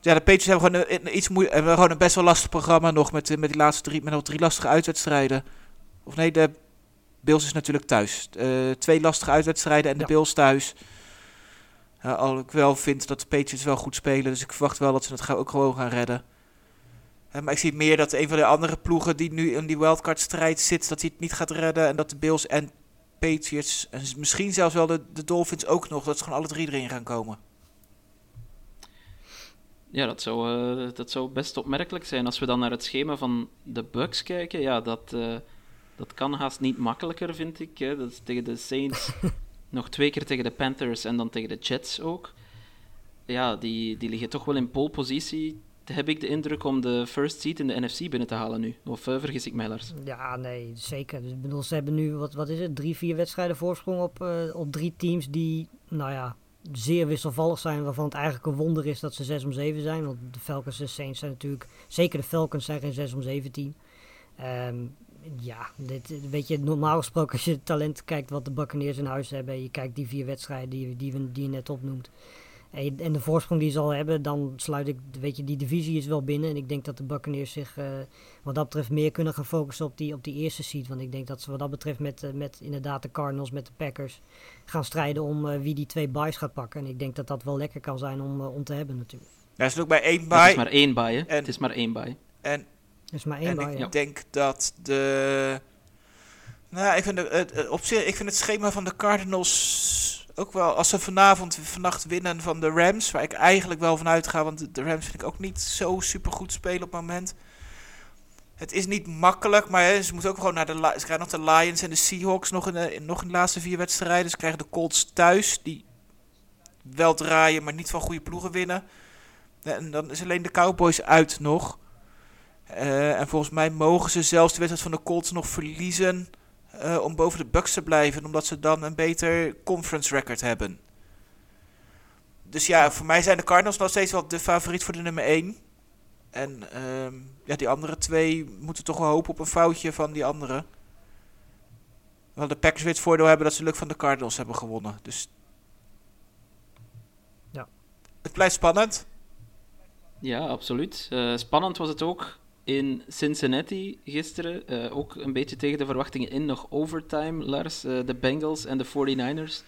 Ja, de Patriots hebben gewoon een, iets moe- hebben gewoon een best wel lastig programma nog met, eh, met die laatste drie, met nog drie lastige uitwedstrijden. Of nee, de Bills is natuurlijk thuis. Eh, twee lastige uitwedstrijden en de Ja. Bills thuis. Al ik wel vind dat de Patriots wel goed spelen, dus ik verwacht wel dat ze het ook gewoon gaan redden. Maar ik zie meer dat een van de andere ploegen die nu in die wildcard strijd zit, dat hij het niet gaat redden. En dat de Bills en Patriots, en misschien zelfs wel de, de Dolphins ook nog, dat ze gewoon alle drie erin gaan komen. Ja, dat zou, eh, dat zou best opmerkelijk zijn. Als we dan naar het schema van de Bucks kijken, ja, dat, eh, dat kan haast niet makkelijker, vind ik. Hè. Dat is tegen de Saints, nog twee keer tegen de Panthers en dan tegen de Jets ook. Ja, die, die liggen toch wel in pole positie, heb ik de indruk, om de first seed in de NFC binnen te halen nu. Of eh, vergis ik mij, Lars? Ja, nee, zeker. Dus, ik bedoel, ze hebben nu, wat, wat is het, drie, vier wedstrijden voorsprong op, op drie teams die, nou ja, zeer wisselvallig zijn. Waarvan het eigenlijk een wonder is dat ze 6 om 7 zijn. Want de Falcons Saints zijn natuurlijk, zeker de Falcons zijn geen 6 om 17. Ehm ja, dit, weet je, normaal gesproken als je talent kijkt wat de Buccaneers in huis hebben. En je kijkt die vier wedstrijden die, die, die je net opnoemt. En, de voorsprong die ze al hebben, dan sluit ik, weet je, die divisie is wel binnen. En ik denk dat de Buccaneers zich eh, wat dat betreft meer kunnen gaan focussen op die, op die eerste seed. Want ik denk dat ze wat dat betreft met, eh, met inderdaad de Cardinals, met de Packers, gaan strijden om eh, wie die twee buys gaat pakken. En ik denk dat dat wel lekker kan zijn om, om te hebben natuurlijk. Ja, er is ook bij één Het bye. is maar één hè. En- Het is maar één bye. En is maar één En buy. ik ja. denk dat de. Nou, ik vind, de, het, het- op zich, ik vind het schema van de Cardinals ook wel. Als ze vanavond, vannacht winnen van de Rams, waar ik eigenlijk wel van uitga, want de, Rams vind ik ook niet zo super goed spelen op het moment. Het is niet makkelijk, maar hè, ze moeten ook gewoon naar de. Ze krijgen nog de Lions en de Seahawks nog in de, in, nog in laatste vier wedstrijden. Ze krijgen de Colts thuis, die wel draaien, maar niet van goede ploegen winnen. En dan is alleen de Cowboys uit nog. Eh, en volgens mij mogen ze zelfs de wedstrijd van de Colts nog verliezen eh, om boven de Bucks te blijven, omdat ze dan een beter conference record hebben. Dus ja, voor mij zijn de Cardinals nog steeds wel de favoriet voor de nummer 1. En ehm, ja, die andere twee moeten toch wel hopen op een foutje van die andere. Wel de Packers weer het voordeel hebben dat ze luk van de Cardinals hebben gewonnen. Dus Ja. het blijft spannend. Ja, absoluut. Eh, spannend was het ook in Cincinnati gisteren. Eh, ook een beetje tegen de verwachtingen in, nog overtime, Lars. Eh, de Bengals en de 49ers.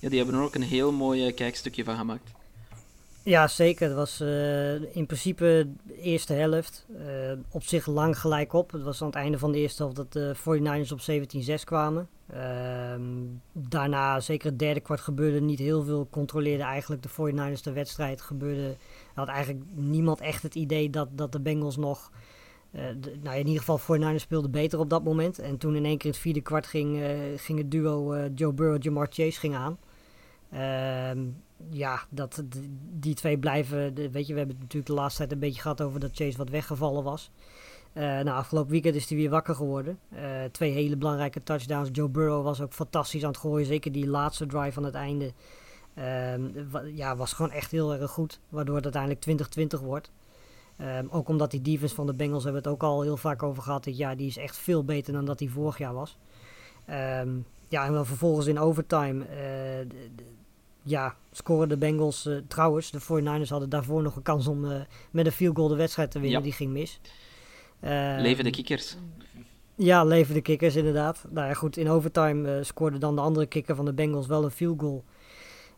Ja, die hebben er ook een heel mooi eh, kijkstukje van gemaakt. Ja, zeker. Het was in principe de eerste helft. op zich lang gelijk op. Het was aan het einde van de eerste helft dat de 49ers op 17-6 kwamen. Ehm, daarna, zeker het derde kwart, gebeurde niet heel veel. Controleerde eigenlijk de 49ers de wedstrijd. Gebeurde, had eigenlijk niemand echt het idee dat, dat de Bengals nog... eh, nou, in ieder geval 49ers speelde beter op dat moment. En toen in één keer het vierde kwart ging, eh, ging het duo eh, Joe Burrow-Jamar Chase ging aan. Ehm, ja, dat, die twee blijven. weet je, we hebben het natuurlijk de laatste tijd een beetje gehad over dat Chase wat weggevallen was. Nou, afgelopen weekend is hij weer wakker geworden. Twee hele belangrijke touchdowns. Joe Burrow was ook fantastisch aan het gooien. Zeker die laatste drive aan het einde. Ehm, ja, was gewoon echt heel erg goed. Waardoor het uiteindelijk 2020 wordt. Ehm, ook omdat die defense van de Bengals hebben we het ook al heel vaak over gehad. Dit jaar die is echt veel beter dan dat hij vorig jaar was. Ehm, ja, en dan vervolgens in overtime. eh, ja, scoren de Bengals. eh, trouwens, de 49ers hadden daarvoor nog een kans om eh, met een field goal de wedstrijd te winnen. Ja. Die ging mis. Ehm, Leven de kikkers. ja, leven de kickers inderdaad. Nou ja, goed, in overtime scoorde dan de andere kicker van de Bengals wel een field goal.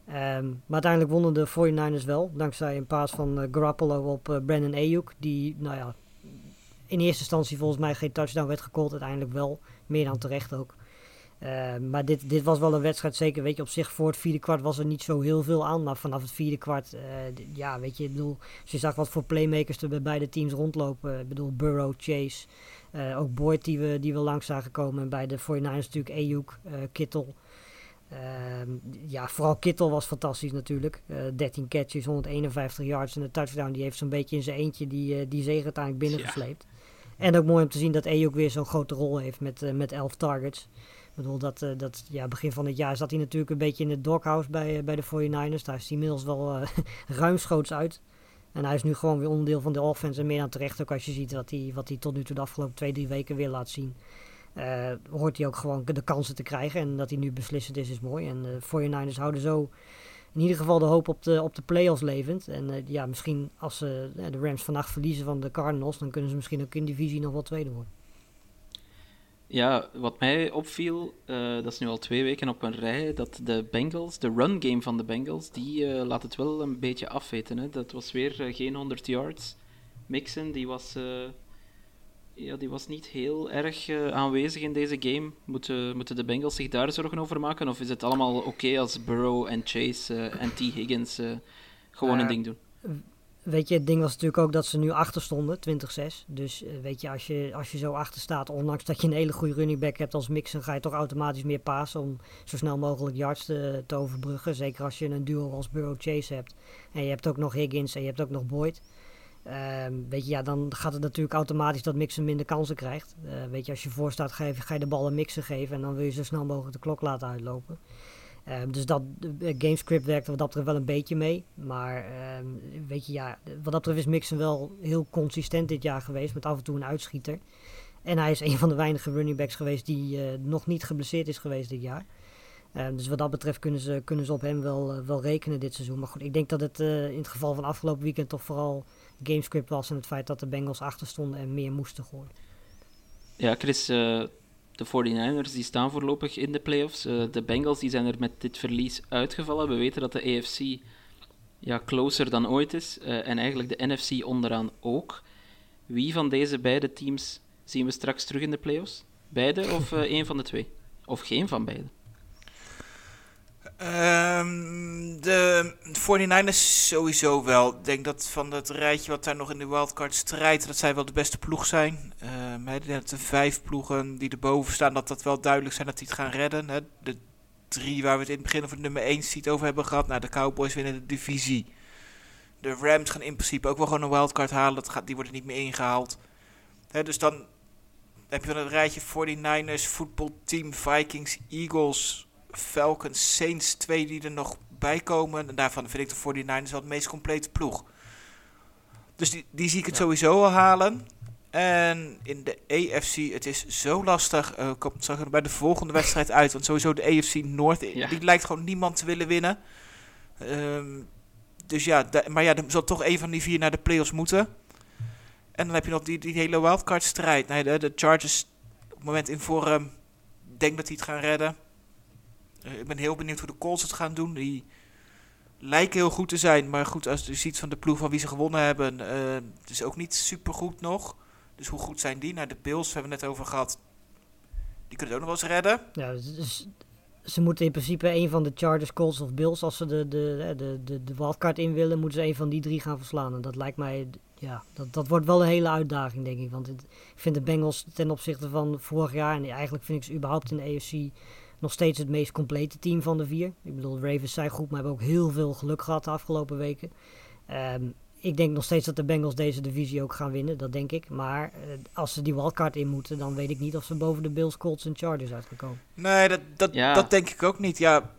Ehm, maar uiteindelijk wonnen de 49ers wel, dankzij een paas van eh, Garoppolo op eh, Brandon Ayuk. Die, nou ja, in eerste instantie volgens mij geen touchdown werd gecallt, uiteindelijk wel. Meer dan terecht ook. Ehm, maar dit, dit was wel een wedstrijd, zeker weet je, op zich voor het vierde kwart was er niet zo heel veel aan. Maar vanaf het vierde kwart, d- ja, weet je, bedoel, zag wat voor playmakers er bij beide teams rondlopen. Ik bedoel, Burrow, Chase, ook Boyd die we, die langs zagen komen. En bij de 49ers natuurlijk Ayuk, Kittel. Ehm, ja, vooral Kittel was fantastisch natuurlijk. Eh 13 catches, 151 yards en de touchdown. Die heeft zo'n beetje in zijn eentje die, eh, die zege uiteindelijk binnengesleept. En ook mooi om te zien dat Ayuk weer zo'n grote rol heeft met, eh, met 11 targets. Ik bedoel, dat, eh, dat, ja, begin van het jaar zat hij natuurlijk een beetje in het doghouse bij, eh, bij de 49ers. Daar is hij inmiddels wel eh, ruimschoots uit. En hij is nu gewoon weer onderdeel van de offense. En meer dan terecht ook als je ziet wat hij, wat hij tot nu toe de afgelopen twee, drie weken weer laat zien. Eh, hoort hij ook gewoon de kansen te krijgen. En dat hij nu beslissend is, is mooi. En de 49ers houden zo in ieder geval de hoop op de, op de playoffs levend. En eh, ja, misschien als ze eh, de Rams vannacht verliezen van de Cardinals... dan kunnen ze misschien ook in divisie nog wel tweede worden. Ja, wat mij opviel, eh, dat is nu al twee weken op een rij, dat de Bengals, de run game van de Bengals, die eh, laat het wel een beetje afweten. Hè. Dat was weer eh, geen 100 yards. Mixon, die was, eh, ja, die was niet heel erg eh, aanwezig in deze game. Moeten, moeten de Bengals zich daar zorgen over maken? Of is het allemaal oké als Burrow en Chase eh, en T. Higgins eh, gewoon een ding doen? weet je, het ding was natuurlijk ook dat ze nu achter stonden, 20-6. Dus weet je als, je, als je zo achter staat, ondanks dat je een hele goede running back hebt als Mixon, ga je toch automatisch meer pasen om zo snel mogelijk yards te, te overbruggen. Zeker als je een duo als Burrow Chase hebt. En je hebt ook nog Higgins en je hebt ook nog Boyd. Ehm, weet je, ja, dan gaat het natuurlijk automatisch dat Mixon minder kansen krijgt. Eh, weet je, als je voor staat, ga je, ga je de bal een Mixon geven en dan wil je zo snel mogelijk de klok laten uitlopen. Ehm, dus dat uh, gamescript werkt wat dat betreft wel een beetje mee. Maar ehm, weet je, ja, wat dat betreft is Mixon wel heel consistent dit jaar geweest. Met af en toe een uitschieter. En hij is een van de weinige running backs geweest die uh, nog niet geblesseerd is geweest dit jaar. Dus wat dat betreft kunnen ze, kunnen ze op hem wel, wel rekenen dit seizoen. Maar goed, ik denk dat het in het geval van afgelopen weekend toch vooral gamescript was. En het feit dat de Bengals achter stonden en meer moesten gooien. Ja, Chris, uh, de 49ers die staan voorlopig in de playoffs. Uh, de Bengals die zijn er met dit verlies uitgevallen. We weten dat de AFC ja, closer dan ooit is. Uh, en eigenlijk de NFC onderaan ook. Wie van deze beide teams zien we straks terug in de playoffs? Beide of één van de twee? Of geen van beide? Um, de 49ers sowieso wel. Ik denk dat van het rijtje wat daar nog in de wildcard strijdt, dat zij wel de beste ploeg zijn. Um, dat de vijf ploegen die erboven staan, dat dat wel duidelijk zijn dat die het gaan redden. He, de drie waar we het in het begin over nummer 1 seat over hebben gehad. Nou, de Cowboys winnen de divisie. De Rams gaan in principe ook wel gewoon een wildcard halen. Dat gaat, die worden niet meer ingehaald. He, dus dan heb je van het rijtje 49ers, voetbalteam, Vikings, Eagles, Falcons, Saints, twee die er nog bij komen. En daarvan vind ik de 49ers wel de meest complete ploeg. Dus die, die zie ik het ja. sowieso al halen. En in de AFC, het is zo lastig. Uh, komt straks bij de volgende wedstrijd uit. Want sowieso de AFC North, ja. die lijkt gewoon niemand te willen winnen. Um, dus ja, da, maar ja, er zal toch een van die vier naar de playoffs moeten. En dan heb je nog die, die hele wildcard strijd. Nee, de, de Chargers op het moment in vorm. denk dat die het gaan redden. Uh, ik ben heel benieuwd hoe de Colts het gaan doen. Die lijken heel goed te zijn. Maar goed, als je ziet van de ploeg van wie ze gewonnen hebben. Uh, het is ook niet super goed nog. Dus hoe goed zijn die? Nou, de Bills hebben we net over gehad. Die kunnen het ook nog wel eens redden. Ja, ze moeten in principe een van de Chargers, Colts of Bills, als ze de, de, de, de, de wildcard in willen, moeten ze een van die drie gaan verslaan. En dat lijkt mij, ja, dat, dat wordt wel een hele uitdaging, denk ik. Want ik vind de Bengals ten opzichte van vorig jaar, en eigenlijk vind ik ze überhaupt in de AFC nog steeds het meest complete team van de vier. Ik bedoel, de Ravens zijn goed, maar hebben ook heel veel geluk gehad de afgelopen weken. Um, ik denk nog steeds dat de Bengals deze divisie ook gaan winnen, dat denk ik. Maar uh, als ze die wildcard in moeten, dan weet ik niet of ze boven de Bills, Colts en Chargers uitgekomen. Nee, dat, dat, ja. dat denk ik ook niet. Ja,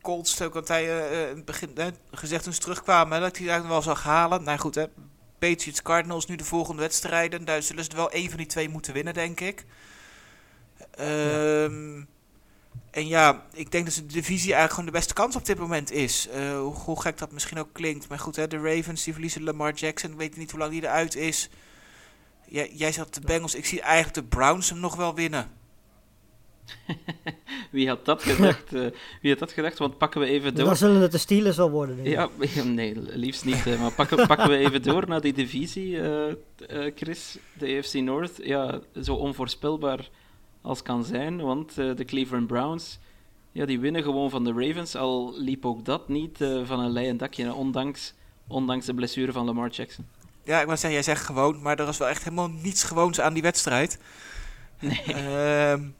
Colts, ook wat hij uh, in het begin uh, gezegd toen ze terugkwamen, dat hij eigenlijk wel zag halen. Nou goed, hè, Patriots, Cardinals nu de volgende wedstrijden. Daar zullen ze wel één van die twee moeten winnen, denk ik. Um, ja. En ja, ik denk dat de divisie eigenlijk gewoon de beste kans op dit moment is. Uh, hoe, hoe, gek dat misschien ook klinkt. Maar goed, hè, de Ravens die verliezen Lamar Jackson. Ik weet niet hoe lang die eruit is. Jij, jij zat de Bengals. Ik zie eigenlijk de Browns hem nog wel winnen. Wie had dat gedacht? Uh, wie had dat gedacht? Want pakken we even door. Dan zullen het de Steelers wel worden. Denk ik. Ja, nee, liefst niet. Uh, maar pakken, pakken we even door naar die divisie, uh, Chris. De AFC North. Ja, zo onvoorspelbaar als kan zijn, want uh, de Cleveland Browns, ja, die winnen gewoon van de Ravens, al liep ook dat niet uh, van een leien dakje, ondanks, ondanks de blessure van Lamar Jackson. Ja, ik moet zeggen, jij zegt gewoon, maar er was wel echt helemaal niets gewoons aan die wedstrijd. Nee.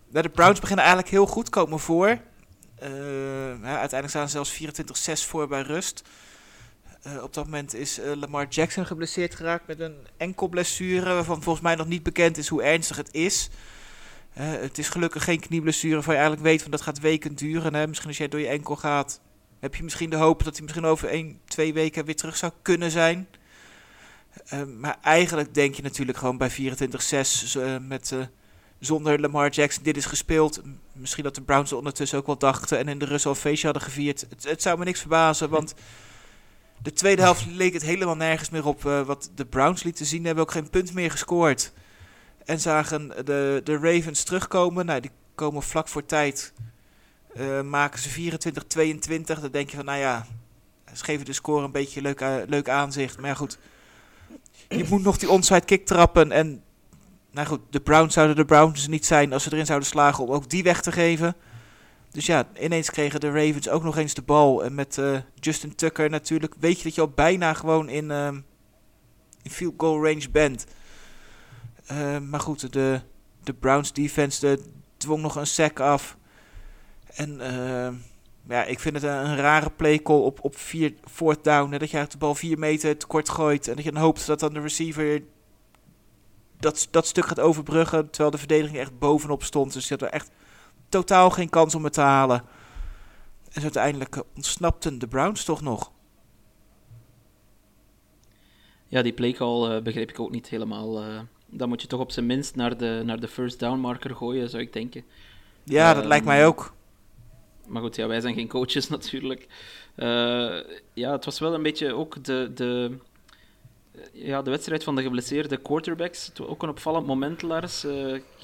Uh, de Browns beginnen eigenlijk heel goed, komen voor. Uh, ja, uiteindelijk staan ze zelfs 24-6 voor bij rust. Uh, op dat moment is Lamar Jackson geblesseerd geraakt met een enkel blessure, waarvan volgens mij nog niet bekend is hoe ernstig het is. Het is gelukkig geen knieblessure waarvan je eigenlijk weet van dat gaat weken duren. Misschien als jij door je enkel gaat, heb je misschien de hoop dat hij misschien over 1, 2 weken weer terug zou kunnen zijn. Uh, maar eigenlijk denk je natuurlijk gewoon bij 24-6 uh, met, uh, zonder Lamar Jackson dit is gespeeld. Misschien dat de Browns er ondertussen ook wel dachten en in de Russell een feestje hadden gevierd. Het, zou me niks verbazen, want de tweede helft leek het helemaal nergens meer op wat de Browns lieten zien. Hebben ook geen punt meer gescoord. En zagen de, de Ravens terugkomen. Nou, die komen vlak voor tijd. Uh, maken ze 24-22. Dan denk je van, nou ja, ze geven de score een beetje leuk, leuk aanzicht. Maar goed. Je moet nog die onside kick trappen. En nou goed, de Browns zouden de Browns niet zijn als ze erin zouden slagen om ook die weg te geven. Dus ja, ineens kregen de Ravens ook nog eens de bal. En met eh, Justin Tucker natuurlijk weet je dat je al bijna gewoon in, ehm, in field goal range bent. Eh, maar goed, de, de Browns defense de, dwong nog een sack af. En ehm, ja, ik vind het een, rare play call op, op vier, fourth down. Hè, dat je de bal vier meter te kort gooit. En dat je dan hoopt dat dan de receiver dat, dat stuk gaat overbruggen. Terwijl de verdediging echt bovenop stond. Dus je had er echt totaal geen kans om het te halen. En uiteindelijk eh, ontsnapten de Browns toch nog. Ja, die playcall uh, begreep ik ook niet helemaal. Dan moet je toch op zijn minst naar de, naar de first down marker gooien, zou ik denken. Ja, dat lijkt mij ook. Maar goed, ja, wij zijn geen coaches natuurlijk. Uh, ja, het was wel een beetje ook de, de, ja, de wedstrijd van de geblesseerde quarterbacks. Het was ook een opvallend moment, Lars. Uh,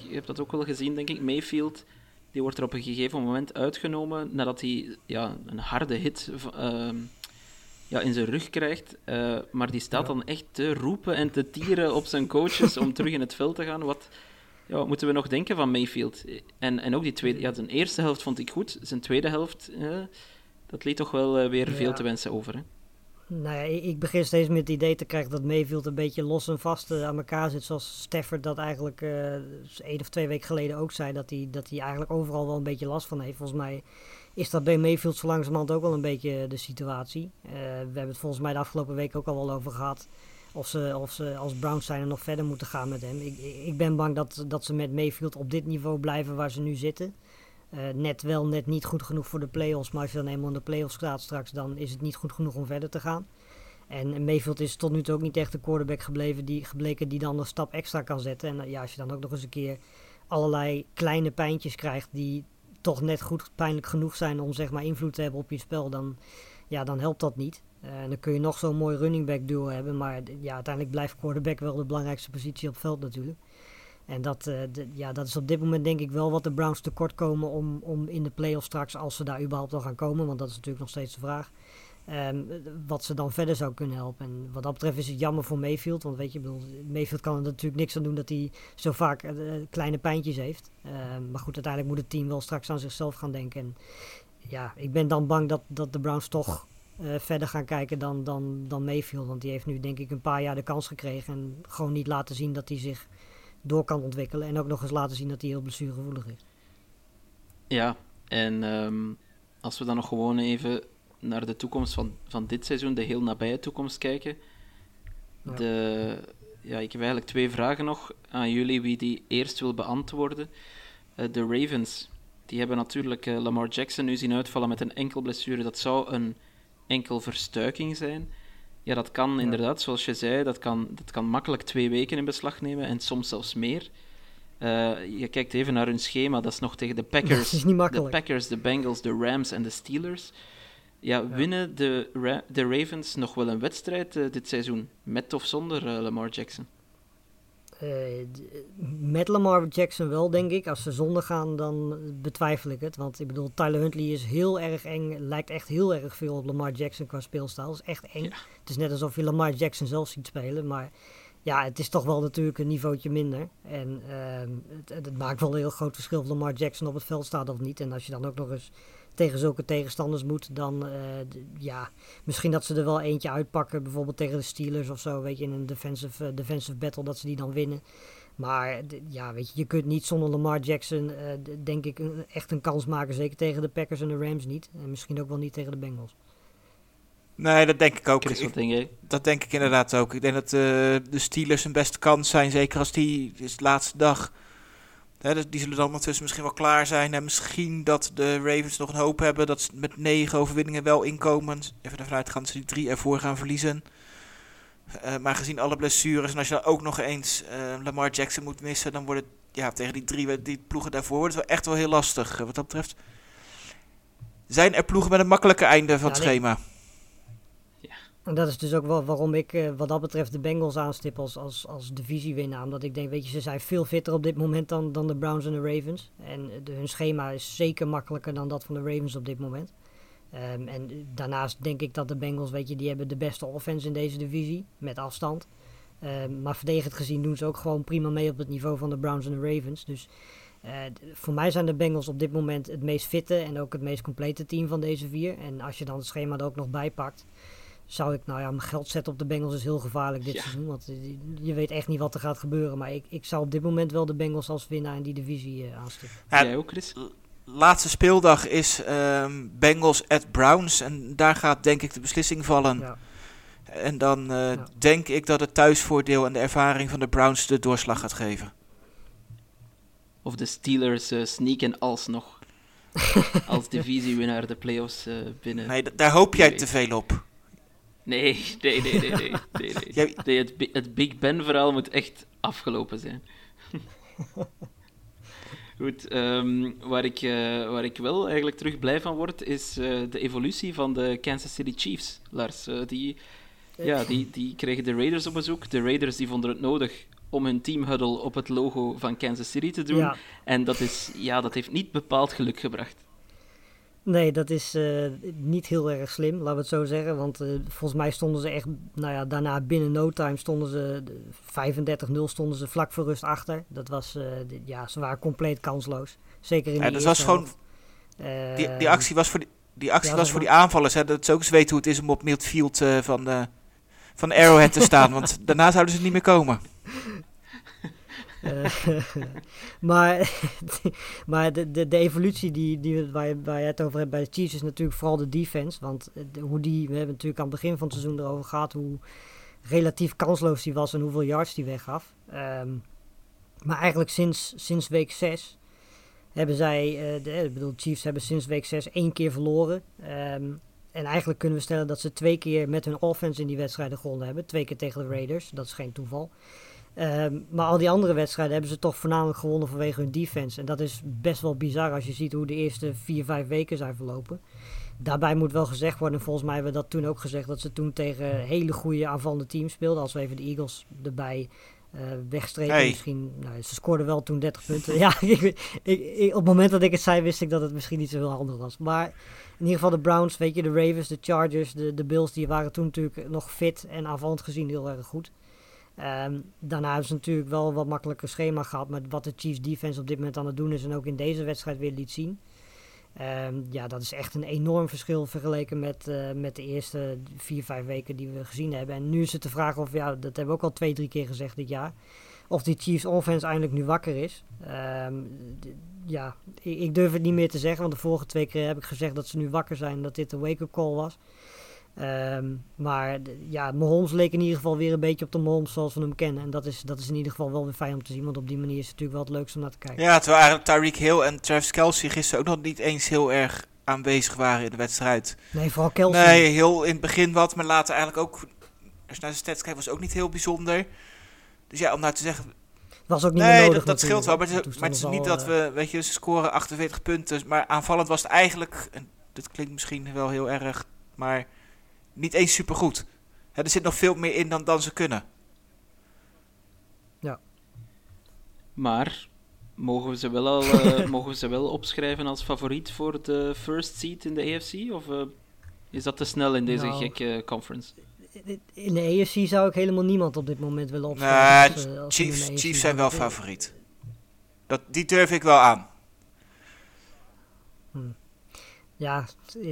je hebt dat ook wel gezien, denk ik. Mayfield, die wordt er op een gegeven moment uitgenomen nadat hij ja, een harde hit uh, ja, in zijn rug krijgt. Uh, maar die staat ja. dan echt te roepen en te tieren op zijn coaches om terug in het veld te gaan. Wat, ja, wat moeten we nog denken van Mayfield? En, en ook die tweede, ja, zijn eerste helft vond ik goed. Zijn tweede helft, dat liet toch wel weer ja. veel te wensen over. Hè? Nou ja, ik begin steeds met het idee te krijgen dat Mayfield een beetje los en vast aan elkaar zit. Zoals Stafford dat eigenlijk één of twee weken geleden ook zei. Dat hij, dat hij eigenlijk overal wel een beetje last van heeft. Volgens mij is dat bij Mayfield zo langzamerhand ook wel een beetje de situatie. Uh, we hebben het volgens mij de afgelopen week ook al wel over gehad. Of ze, of ze als Browns zijn er nog verder moeten gaan met hem. Ik, ik ben bang dat, dat ze met Mayfield op dit niveau blijven waar ze nu zitten. Uh, net wel, net niet goed genoeg voor de play-offs. Maar als je dan eenmaal in de play-offs staat straks, dan is het niet goed genoeg om verder te gaan. En Mayfield is tot nu toe ook niet echt de quarterback gebleven die, gebleken die dan een stap extra kan zetten. En ja, als je dan ook nog eens een keer allerlei kleine pijntjes krijgt die toch net goed pijnlijk genoeg zijn om zeg maar invloed te hebben op je spel, dan, ja, dan helpt dat niet. Uh, en dan kun je nog zo'n mooi running back duo hebben, maar ja, uiteindelijk blijft quarterback wel de belangrijkste positie op het veld natuurlijk. En dat, de, ja, dat is op dit moment denk ik wel wat de Browns tekort komen om, om in de playoffs straks, als ze daar überhaupt al gaan komen, want dat is natuurlijk nog steeds de vraag. Um, wat ze dan verder zou kunnen helpen. En wat dat betreft is het jammer voor Mayfield. Want weet je, bedoel, Mayfield kan er natuurlijk niks aan doen dat hij zo vaak uh, kleine pijntjes heeft. Um, maar goed, uiteindelijk moet het team wel straks aan zichzelf gaan denken. En ja, ik ben dan bang dat, dat de Browns toch uh, verder gaan kijken dan, dan, dan Mayfield. Want die heeft nu denk ik een paar jaar de kans gekregen. En gewoon niet laten zien dat hij zich door kan ontwikkelen. En ook nog eens laten zien dat hij heel blessuregevoelig is. Ja, en um, als we dan nog gewoon even naar de toekomst van, van dit seizoen, de heel nabije toekomst kijken. Ja. De, ja, ik heb eigenlijk twee vragen nog aan jullie, wie die eerst wil beantwoorden. Uh, de Ravens, die hebben natuurlijk uh, Lamar Jackson nu zien uitvallen met een enkel blessure. Dat zou een enkel verstuiking zijn. Ja, dat kan ja. inderdaad, zoals je zei, dat kan, dat kan makkelijk twee weken in beslag nemen en soms zelfs meer. Uh, je kijkt even naar hun schema, dat is nog tegen de Packers, de Packers, de Bengals, de Rams en de Steelers. Ja, winnen de, Ra de Ravens nog wel een wedstrijd uh, dit seizoen? Met of zonder uh, Lamar Jackson? Uh, met Lamar Jackson wel, denk ik. Als ze zonder gaan, dan betwijfel ik het. Want ik bedoel, Tyler Huntley is heel erg eng. Lijkt echt heel erg veel op Lamar Jackson qua speelstijl. Dat is echt eng. Ja. Het is net alsof je Lamar Jackson zelf ziet spelen. Maar ja, het is toch wel natuurlijk een niveautje minder. En het, het maakt wel een heel groot verschil of Lamar Jackson op het veld staat of niet. En als je dan ook nog eens tegen zulke tegenstanders moet, dan uh, ja, misschien dat ze er wel eentje uitpakken, bijvoorbeeld tegen de Steelers of zo, weet je, in een defensive, uh, defensive battle, dat ze die dan winnen. Maar ja, weet je, je kunt niet zonder Lamar Jackson, uh, denk ik, een, echt een kans maken, zeker tegen de Packers en de Rams niet. En misschien ook wel niet tegen de Bengals. Nee, dat denk ik ook. Chris, wat denk je? Dat denk ik inderdaad ook. Ik denk dat de Steelers een beste kans zijn, zeker als die is de laatste dag He, die zullen dan ondertussen misschien wel klaar zijn. En misschien dat de Ravens nog een hoop hebben dat ze met negen overwinningen wel inkomen. Even ervan uitgaan dat ze die drie ervoor gaan verliezen. Uh, maar gezien alle blessures en als je dan ook nog eens uh, Lamar Jackson moet missen, dan wordt het ja, tegen die drie die ploegen daarvoor wordt het wel echt wel heel lastig. Wat dat betreft zijn er ploegen met een makkelijke einde van ja, het schema. En dat is dus ook wel waarom ik uh, wat dat betreft de Bengals aanstip als, als, divisiewinnaar. Omdat ik denk, weet je, ze zijn veel fitter op dit moment dan, dan de Browns en de Ravens. En de, hun schema is zeker makkelijker dan dat van de Ravens op dit moment. Um, en daarnaast denk ik dat de Bengals, weet je, die hebben de beste offense in deze divisie. Met afstand. Um, maar verdedigend gezien doen ze ook gewoon prima mee op het niveau van de Browns en de Ravens. Dus Eh, voor mij zijn de Bengals op dit moment het meest fitte en ook het meest complete team van deze vier. En als je dan het schema er ook nog bij pakt, zou ik, nou ja, mijn geld zetten op de Bengals is heel gevaarlijk dit Ja. seizoen. Want je weet echt niet wat er gaat gebeuren. Maar ik, ik zou op dit moment wel de Bengals als winnaar in die divisie aanstippen. Ja, Jij ook, Chris? Laatste speeldag is ehm, Bengals at Browns. En daar gaat denk ik de beslissing vallen. Ja. En dan eh, Ja. denk ik dat het thuisvoordeel en de ervaring van de Browns de doorslag gaat geven. Of de Steelers eh, sneaken alsnog als divisiewinnaar de playoffs eh, binnen. Nee, daar hoop jij te veel op. Nee, nee, nee, nee, nee. nee, nee. Jij- Nee, het, Bi- het Big Ben verhaal moet echt afgelopen zijn. Goed, ehm, waar, ik, eh, waar ik wel eigenlijk terug blij van word, is eh, de evolutie van de Kansas City Chiefs, Lars. Eh, die, ja, die, die kregen de Raiders op bezoek. De Raiders die vonden het nodig om hun team huddle op het logo van Kansas City te doen. Ja. En dat, is, ja, dat heeft niet bepaald geluk gebracht. Nee, dat is eh, niet heel erg slim, laten we het zo zeggen. Want eh, volgens mij stonden ze echt, nou ja, daarna binnen no time stonden ze, de 35-0 stonden ze vlak voor rust achter. Dat was, eh, ja, ze waren compleet kansloos. Zeker in Ja, de dat was gewoon-. Die, die actie was voor die, die, actie ja, was voor die aanvallers. Hè, dat ze ook eens weten hoe het is om op midfield van, van Arrowhead te staan. want daarna zouden ze niet meer komen. Eh, maar maar de, de, de evolutie die, die, waar, je, waar je het over hebt bij de Chiefs is natuurlijk vooral de defense. Want eh, hoe die, we hebben natuurlijk aan het begin van het seizoen erover gehad hoe relatief kansloos die was en hoeveel yards die weggaf. Ehm, maar eigenlijk sinds, sinds week 6 hebben zij, eh, ik bedoel, Chiefs hebben sinds week 6 één keer verloren. Ehm, en eigenlijk kunnen we stellen dat ze twee keer met hun offense in die wedstrijden gewonnen hebben. Twee keer tegen de Raiders, dat is geen toeval. Ehm, maar al die andere wedstrijden hebben ze toch voornamelijk gewonnen vanwege hun defense. En dat is best wel bizar als je ziet hoe de eerste vier, vijf weken zijn verlopen. Daarbij moet wel gezegd worden, en volgens mij hebben we dat toen ook gezegd, dat ze toen tegen hele goede aanvallende teams speelden. Als we even de Eagles erbij wegstrepen, Hey. misschien, nou, ze scoorden wel toen 30 punten. ja, ik, ik, ik- op het moment dat ik het zei, wist ik dat het misschien niet zo heel handig was. Maar in ieder geval de Browns, weet je, de Ravens, de Chargers, de, de Bills, die waren toen natuurlijk nog fit en aanvallend gezien heel erg goed. Ehm, daarna hebben ze natuurlijk wel wat makkelijker schema gehad. Maar wat de Chiefs defense op dit moment aan het doen is en ook in deze wedstrijd weer liet zien. Ehm, ja, dat is echt een enorm verschil vergeleken met, eh, met de eerste vier, vijf weken die we gezien hebben. En nu is het de vraag of, ja, dat hebben we ook al twee, drie keer gezegd dit jaar. Of die Chiefs offense eindelijk nu wakker is. Ehm, ja, ik, durf het niet meer te zeggen. Want de vorige twee keer heb ik gezegd dat ze nu wakker zijn. En dat dit een wake-up call was. Ehm, maar ja, Mahomes leek in ieder geval weer een beetje op de Mahomes zoals we hem kennen. En dat is, dat is in ieder geval wel weer fijn om te zien. Want op die manier is het natuurlijk wel het leukste om naar te kijken. Ja, terwijl eigenlijk Tyreek Hill en Travis Kelsey gisteren ook nog niet eens heel erg aanwezig waren in de wedstrijd. Nee, vooral Kelsey. Nee, heel in het begin wat, maar later eigenlijk ook... Als je naar de stats kijkt, was ook niet heel bijzonder. Dus ja, om nou te zeggen... was ook niet Nee, nodig dat, dat scheelt wel. Maar het, is, maar het is Toen niet dat al, we... Weet je, ze scoren 48 punten. Maar aanvallend was het eigenlijk... En dit klinkt misschien wel heel erg... Maar niet eens supergoed. Hè, er zit nog veel meer in dan, dan ze kunnen. Maar mogen we ze wel, al, eh, mogen we ze wel opschrijven als favoriet voor de first seed in de AFC? Of eh, is dat te snel in deze Nou, gekke conference? In de AFC zou ik helemaal niemand op dit moment willen Nee, opschrijven. als, Chiefs, Chiefs zijn wel favoriet. Dat, die durf ik wel aan. Ja,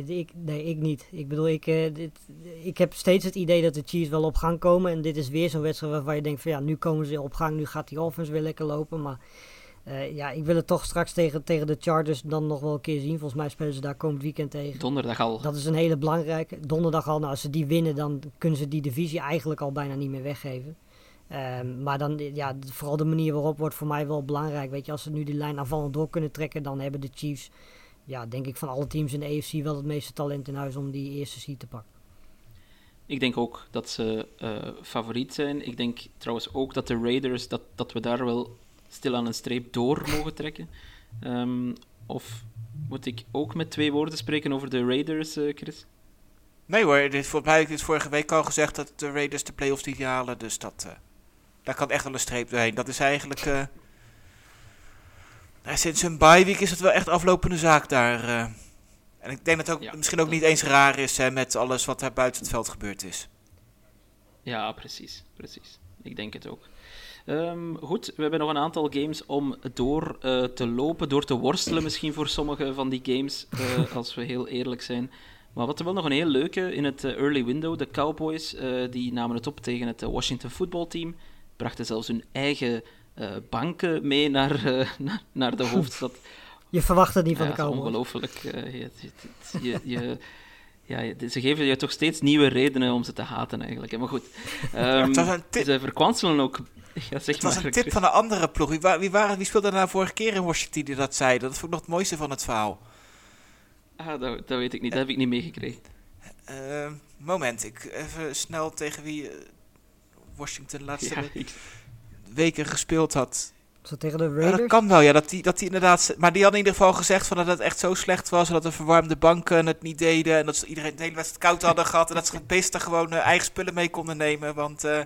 ik, nee, ik niet. Ik bedoel, ik, eh, dit, ik heb steeds het idee dat de Chiefs wel op gang komen. En dit is weer zo'n wedstrijd waarvan je denkt van ja, nu komen ze op gang. Nu gaat die offense weer lekker lopen. Maar eh, ja, ik wil het toch straks tegen, tegen de Chargers dan nog wel een keer zien. Volgens mij spelen ze daar komend weekend tegen. Donderdag al. Dat is een hele belangrijke. Donderdag al, nou, als ze die winnen, dan kunnen ze die divisie eigenlijk al bijna niet meer weggeven. Ehm, maar dan, ja, vooral de manier waarop wordt voor mij wel belangrijk. Weet je, als ze nu die lijn aanvallend door kunnen trekken, dan hebben de Chiefs, ja, denk ik van alle teams in de AFC wel het meeste talent in huis om die eerste seed te pakken. Ik denk ook dat ze eh, favoriet zijn. Ik denk trouwens ook dat de Raiders, dat, dat we daar wel stil aan een streep door mogen trekken. Ehm, of moet ik ook met twee woorden spreken over de Raiders, eh, Chris? Nee hoor, dit, volgens mij heb ik dit vorige week al gezegd dat de Raiders de playoffs niet halen. Dus dat, eh, daar kan echt wel een streep doorheen. Dat is eigenlijk... nou, sinds hun bye week is het wel echt aflopende zaak daar. eh. En ik denk dat het ook Ja, misschien ook niet eens raar is hè, met alles wat daar buiten het veld gebeurd is. Ja, precies. precies. Ik denk het ook. Ehm, goed, we hebben nog een aantal games om door eh, te lopen, door te worstelen misschien voor sommige van die games, eh, als we heel eerlijk zijn. Maar wat er wel nog een heel leuke in het early window, de Cowboys, die namen het op tegen het Washington voetbalteam, brachten zelfs hun eigen banken mee naar, eh, naar, naar de hoofdstad. Je verwacht het niet van Ja, de Cowboys. ongelooflijk. eh, je, je, je, je- ja, ze geven je toch steeds nieuwe redenen om ze te haten, eigenlijk. Maar goed. Ehm, het was een tip- ze verkwanselen ook... Ja, zeg Het was maar, een tip Chris. van een andere ploeg. Wie, wa- wie, waren, wie speelde nou vorige keer in Washington die dat zei? Dat vond ik nog het mooiste van het verhaal. Ah, dat, dat weet ik niet. Dat heb ik niet meegekregen. Eh, moment, ik even snel tegen wie eh, Washington laatste Ja, we- ik- weken gespeeld had. Zo tegen de Ja, Raiders. dat kan wel, ja. Dat die, dat die inderdaad... Maar die hadden in ieder geval gezegd van dat het echt zo slecht was... dat de verwarmde banken het niet deden... en dat ze iedereen de hele wedstrijd koud hadden gehad... en dat ze het beste gewoon eh, eigen spullen mee konden nemen. Want eh,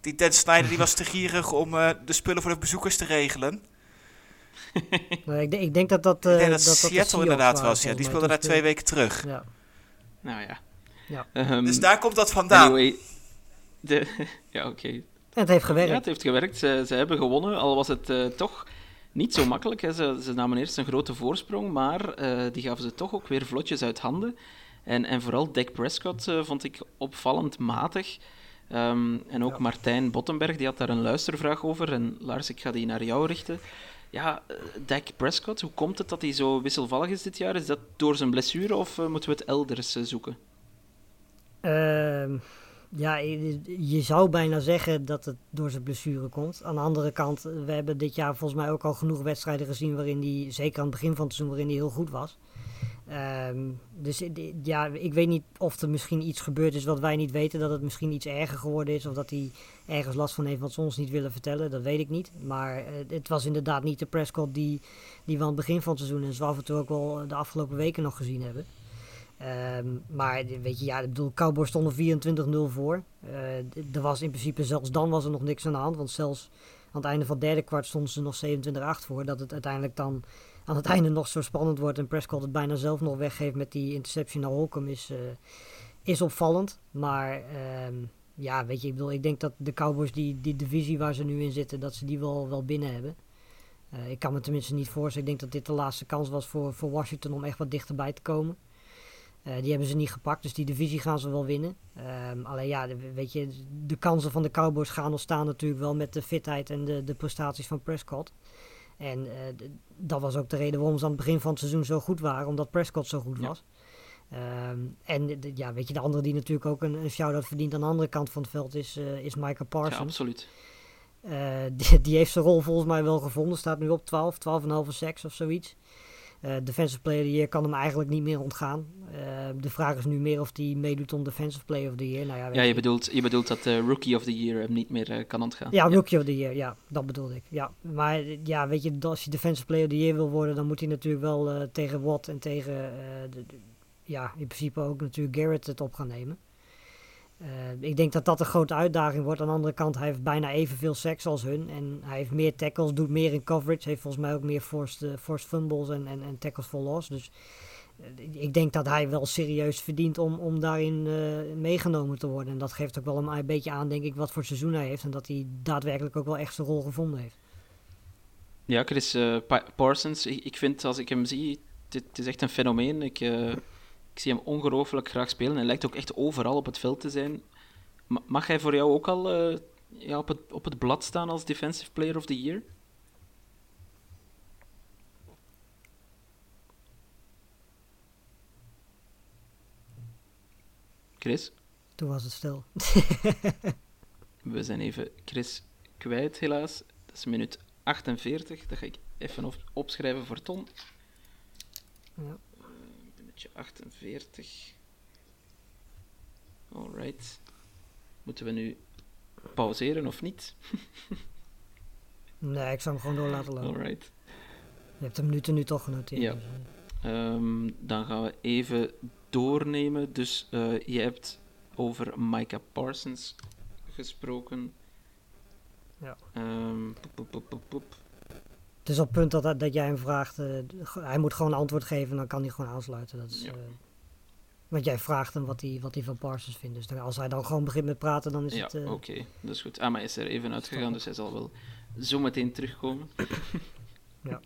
die Dan Snyder die was te gierig om eh, de spullen voor de bezoekers te regelen. Ik, denk- ik denk dat dat. eh, ik denk dat, dat, dat de Seattle inderdaad was, ja. Die speelde daar twee weken terug. Ja. nou ja. Ja. Ehm, Dus daar komt dat vandaan. Anyway, de, ja, oké. Het heeft gewerkt. Ja, het heeft gewerkt. Ze, ze hebben gewonnen, al was het eh, toch niet zo makkelijk. Hè. Ze, ze namen eerst een grote voorsprong, maar eh, die gaven ze toch ook weer vlotjes uit handen. En, en vooral Dak Prescott eh, vond ik opvallend matig. Ehm, en ook Martijn Bottenberg, die had daar een luistervraag over. En Lars, ik ga die naar jou richten. Ja, Dak Prescott, hoe komt het dat hij zo wisselvallig is dit jaar? Is dat door zijn blessure of moeten we het elders zoeken? Ehm, ja, je zou bijna zeggen dat het door zijn blessure komt. Aan de andere kant, we hebben dit jaar volgens mij ook al genoeg wedstrijden gezien waarin hij, zeker aan het begin van het seizoen, waarin hij heel goed was. Ehm, dus ja, ik weet niet of er misschien iets gebeurd is wat wij niet weten. Dat het misschien iets erger geworden is. Of dat hij ergens last van heeft wat ze ons niet willen vertellen. Dat weet ik niet. Maar eh, het was inderdaad niet de Prescott die, die we aan het begin van het seizoen en zo af en ook wel de afgelopen weken nog gezien hebben. Ehm, maar weet je, ja, ik bedoel, Cowboys stonden 24-0 voor. D- er was in principe, zelfs dan was er nog niks aan de hand. Want zelfs aan het einde van het derde kwart stonden ze nog 27-8 voor. Dat het uiteindelijk dan aan het einde nog zo spannend wordt en Prescott het bijna zelf nog weggeeft met die interception naar Holcomb is, eh, is opvallend. Maar ehm, ja, weet je, ik bedoel, ik denk dat de Cowboys die, die divisie waar ze nu in zitten, dat ze die wel, wel binnen hebben. Eh, ik kan me tenminste niet voorstellen. Ik denk dat dit de laatste kans was voor, voor Washington om echt wat dichterbij te komen. Eh, die hebben ze niet gepakt, dus die divisie gaan ze wel winnen. Ehm, alleen ja, de- weet je, de kansen van de Cowboys gaan ontstaan natuurlijk wel met de fitheid en de, de prestaties van Prescott. En eh, dat was ook de reden waarom ze aan het begin van het seizoen zo goed waren, omdat Prescott zo goed Ja. was. Ehm, en de- ja, weet je, de andere die natuurlijk ook een, een shout-out verdient aan de andere kant van het veld is, eh is Micah Ja, Parsons. absoluut. Eh, die, die heeft zijn rol volgens mij wel gevonden. Staat nu op 12, 12,5 seks of zoiets. Eh, defensive Player of the Year kan hem eigenlijk niet meer ontgaan. Eh, de vraag is nu meer of hij meedoet om Defensive Player of the Year. Nou ja, Ja, je bedoelt, je bedoelt dat de Rookie of the Year hem niet meer eh, kan ontgaan. ja, Rookie of the Year, ja, dat bedoelde ik. Ja. Maar eh, ja, weet je, als je Defensive Player of the Year wil worden, dan moet hij natuurlijk wel eh, tegen Watt en tegen, eh, de, de- ja, in principe ook natuurlijk Garrett het op gaan nemen. Eh, ik denk dat dat een grote uitdaging wordt. Aan de andere kant, hij heeft bijna evenveel seks als hun. En hij heeft meer tackles, doet meer in coverage. Heeft volgens mij ook meer forced, eh, forced fumbles en, en, en tackles for loss. Dus eh, ik denk dat hij wel serieus verdient om, om daarin meegenomen te worden. En dat geeft ook wel een, beetje aan, denk ik, wat voor seizoen hij heeft. En dat hij daadwerkelijk ook wel echt zijn rol gevonden heeft. Ja, Chris Pa- Parsons, ik, ik vind als ik hem zie, dit is echt een fenomeen. Ik, ik zie hem ongelooflijk graag spelen. Hij lijkt ook echt overal op het veld te zijn. Ma- mag hij voor jou ook al eh, ja, op, het, op het blad staan als Defensive Player of the Year? Chris? Toen was het stil. We zijn even Chris kwijt, helaas. Dat is minuut 48. Dat ga ik even op- opschrijven voor Tom. Ja. Minuutje 48. Alright. Moeten we nu pauzeren of niet? Nee, ik zou hem gewoon door laten lopen. Alright. Je hebt de minuten nu toch genoteerd. Ja. Ehm, dan gaan we even doornemen. Dus eh, je hebt over Micah Parsons gesproken. Ja. Poep, poep, poep. Het is op het punt dat, dat jij hem vraagt. eh, hij moet gewoon een antwoord geven en dan kan hij gewoon aansluiten. Dat is, Ja. eh, Want jij vraagt hem wat hij, wat hij van Parsons vindt. Dus dan, als hij dan gewoon begint met praten, dan is Ja, het... eh, oké, dat is goed. Ah, maar is er even uitgegaan, dus hij zal wel zo meteen terugkomen. Ja.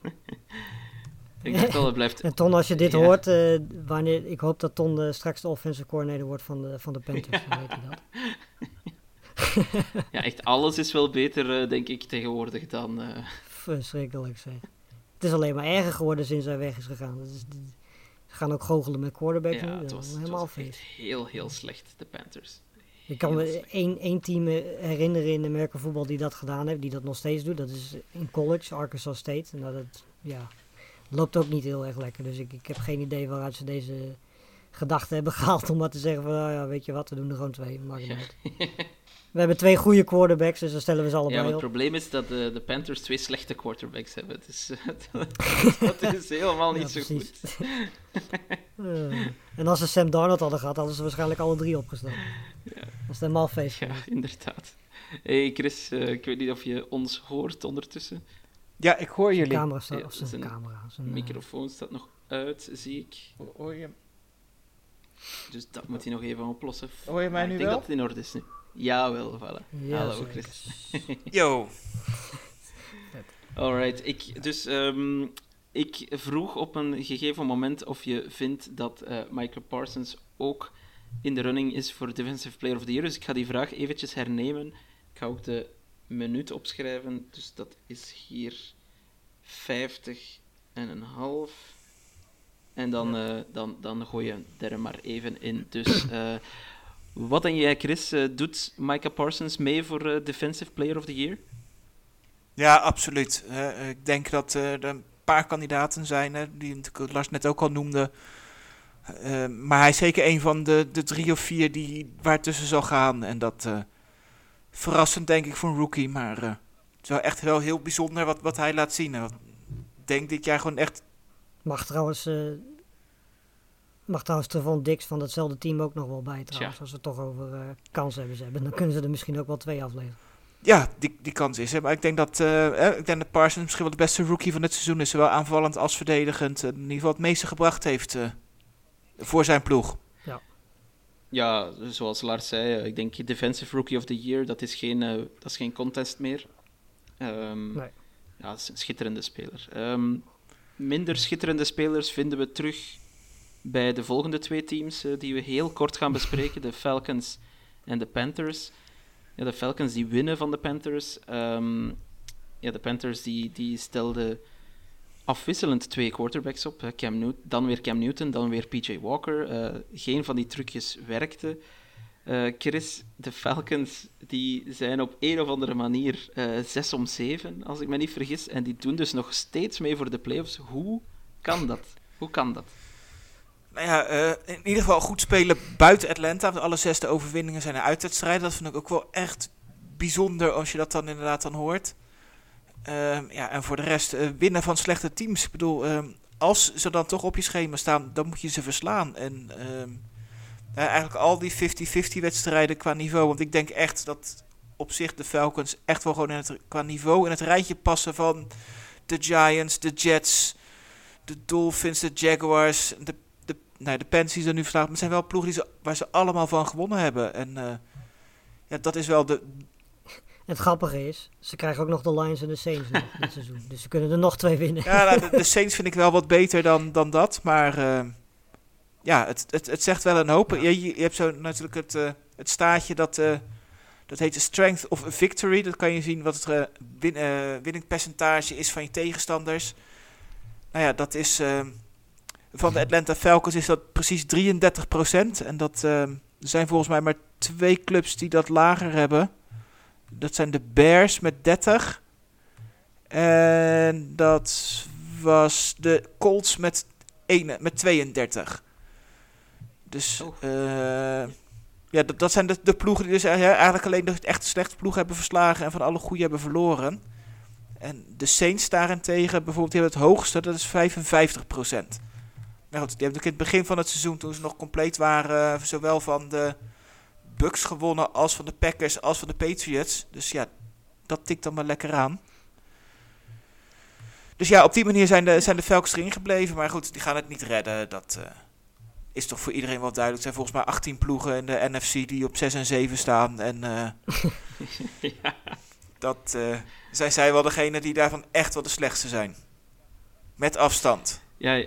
Ik dacht al, het blijft... En Ton, als je dit Ja. hoort, wanneer, ik hoop dat Ton straks de offensive coordinator wordt van de, van de Panthers. Weet hij dat. Ja, echt alles is wel beter, denk ik, tegenwoordig dan... Verschrikkelijk zeg. Het is alleen maar erger geworden sinds hij weg is gegaan. Dat is, ze gaan ook goochelen met quarterbacks nu. Dat is was, helemaal was feest. echt heel, heel slecht, de Panthers. Ik kan me één, één team herinneren in American voetbal die dat gedaan heeft, die dat nog steeds doet. Dat is in college, Arkansas State. Nou, dat ja, loopt ook niet heel erg lekker. Dus ik, ik heb geen idee waaruit ze deze gedachte hebben gehaald om maar te zeggen van, nou ja, weet je wat, we doen er gewoon twee. Maakt niet. We hebben twee goede quarterbacks, dus dan stellen we ze Ja, allebei maar het op. probleem is dat de, de Panthers twee slechte quarterbacks hebben. Dus dat is helemaal niet Ja, zo precies. goed. Eh, en als ze Sam Darnold hadden gehad, hadden ze waarschijnlijk alle drie opgestaan. Ja. Dat is het helemaal feest Ja, inderdaad. hey Chris, eh, ik weet niet of je ons hoort ondertussen. Ja, ik hoor Zijn jullie. camera staat, Ja, of zijn zijn camera. Zijn, De eh, microfoon staat nog uit, zie ik. Hoor je, Dus dat moet hij nog even oplossen. hoor je mij nu ik denk wel? dat het in orde is nu. Jawel, voilà. ja, Hallo zeker. Chris. Yo. Alright, ik, dus ehm, ik vroeg op een gegeven moment of je vindt dat eh, Michael Parsons ook in de running is voor Defensive Player of the Year. Dus ik ga die vraag eventjes hernemen. Ik ga ook de minuut opschrijven. Dus dat is hier 50 en een half. En dan, eh, dan, dan gooi je er maar even in. Dus eh, wat denk jij, Chris? Eh, doet Micah Parsons mee voor eh, Defensive Player of the Year? Ja, absoluut. Eh, ik denk dat eh, er een paar kandidaten zijn, hè, die natuurlijk Lars net ook al noemde. Eh, maar hij is zeker een van de, de drie of vier die waar tussen zal gaan. En dat eh, verrassend denk ik voor een rookie. Maar eh, het is wel echt wel heel bijzonder wat, wat hij laat zien. Ik denk dit jaar gewoon echt... Mag trouwens, eh mag trouwens Trevon Dix van datzelfde team ook nog wel bij trouwens. Als we het toch over eh kansen hebben ze hebben. Dan kunnen ze er misschien ook wel twee afleveren. Ja, die, die kans is er. Maar ik denk dat, eh, eh, ik denk dat Parsons misschien wel de beste rookie van het seizoen is. Zowel aanvallend als verdedigend. in ieder geval het meeste gebracht heeft eh, voor zijn ploeg. Ja, zoals Lars zei, ik denk Defensive Rookie of the Year, dat is geen, dat is geen contest meer. Ehm, Nee. Ja, dat is een schitterende speler. Ehm, minder schitterende spelers vinden we terug bij de volgende twee teams eh, die we heel kort gaan bespreken, de Falcons en de Panthers. Ja, de Falcons die winnen van de Panthers. Ehm, ja, de Panthers die, die stelden afwisselend twee quarterbacks op. Cam Newt- dan weer Cam Newton, dan weer PJ Walker. Eh, geen van die trucjes werkte. Eh, Chris, de Falcons die zijn op een of andere manier eh 6 om 7, als ik me niet vergis. En die doen dus nog steeds mee voor de playoffs. Hoe kan dat? Hoe kan dat? Nou ja, eh, in ieder geval goed spelen buiten Atlanta. Want alle zesde overwinningen zijn een uitwedstrijden. Dat vind ik ook wel echt bijzonder als je dat dan inderdaad dan hoort. Ehm, ja, en voor de rest eh, winnen van slechte teams. Ik bedoel, ehm, als ze dan toch op je schema staan, dan moet je ze verslaan. En ehm, eigenlijk al die 50-50 wedstrijden qua niveau. Want ik denk echt dat op zich de Falcons echt wel gewoon in het, qua niveau in het rijtje passen van de Giants, de Jets, de Dolphins, de Jaguars, de nee, de die er nu verslagen, maar het zijn wel ploegen die ze, waar ze allemaal van gewonnen hebben. En eh, ja, dat is wel de. Het grappige is, ze krijgen ook nog de Lions en de Saints nog dit seizoen. Dus ze kunnen er nog twee winnen. Ja, nou, de, de Saints vind ik wel wat beter dan, dan dat. Maar eh, ja, het, het, het zegt wel een hoop. Ja. Je, je, hebt zo natuurlijk het, eh, het staatje dat. dat heet de Strength of Victory. Dat kan je zien wat het win, eh, winningpercentage is van je tegenstanders. Nou ja, dat is. Van de Atlanta Falcons is dat precies 33%. En dat eh, er zijn volgens mij maar twee clubs die dat lager hebben. Dat zijn de Bears met 30. En dat was de Colts met, 1, met 32. Dus Oh. eh, ja, dat, dat zijn de, de ploegen die dus eh, eigenlijk alleen de echt slechte ploegen hebben verslagen en van alle goede hebben verloren. En de Saints daarentegen bijvoorbeeld, hebben het hoogste, dat is 55 procent. Nou goed, die hebben ook in het begin van het seizoen, toen ze nog compleet waren, zowel van de Bucks gewonnen als van de Packers als van de Patriots. Dus ja, dat tikt dan maar lekker aan. Dus ja, op die manier zijn de, zijn de Falcons erin gebleven. Maar goed, die gaan het niet redden. Dat, eh, is toch voor iedereen wel duidelijk. Er zijn volgens mij 18 ploegen in de NFC die op 6 en 7 staan. En eh, ja. dat eh, zijn zij wel degene die daarvan echt wel de slechtste zijn. Met afstand. Ja,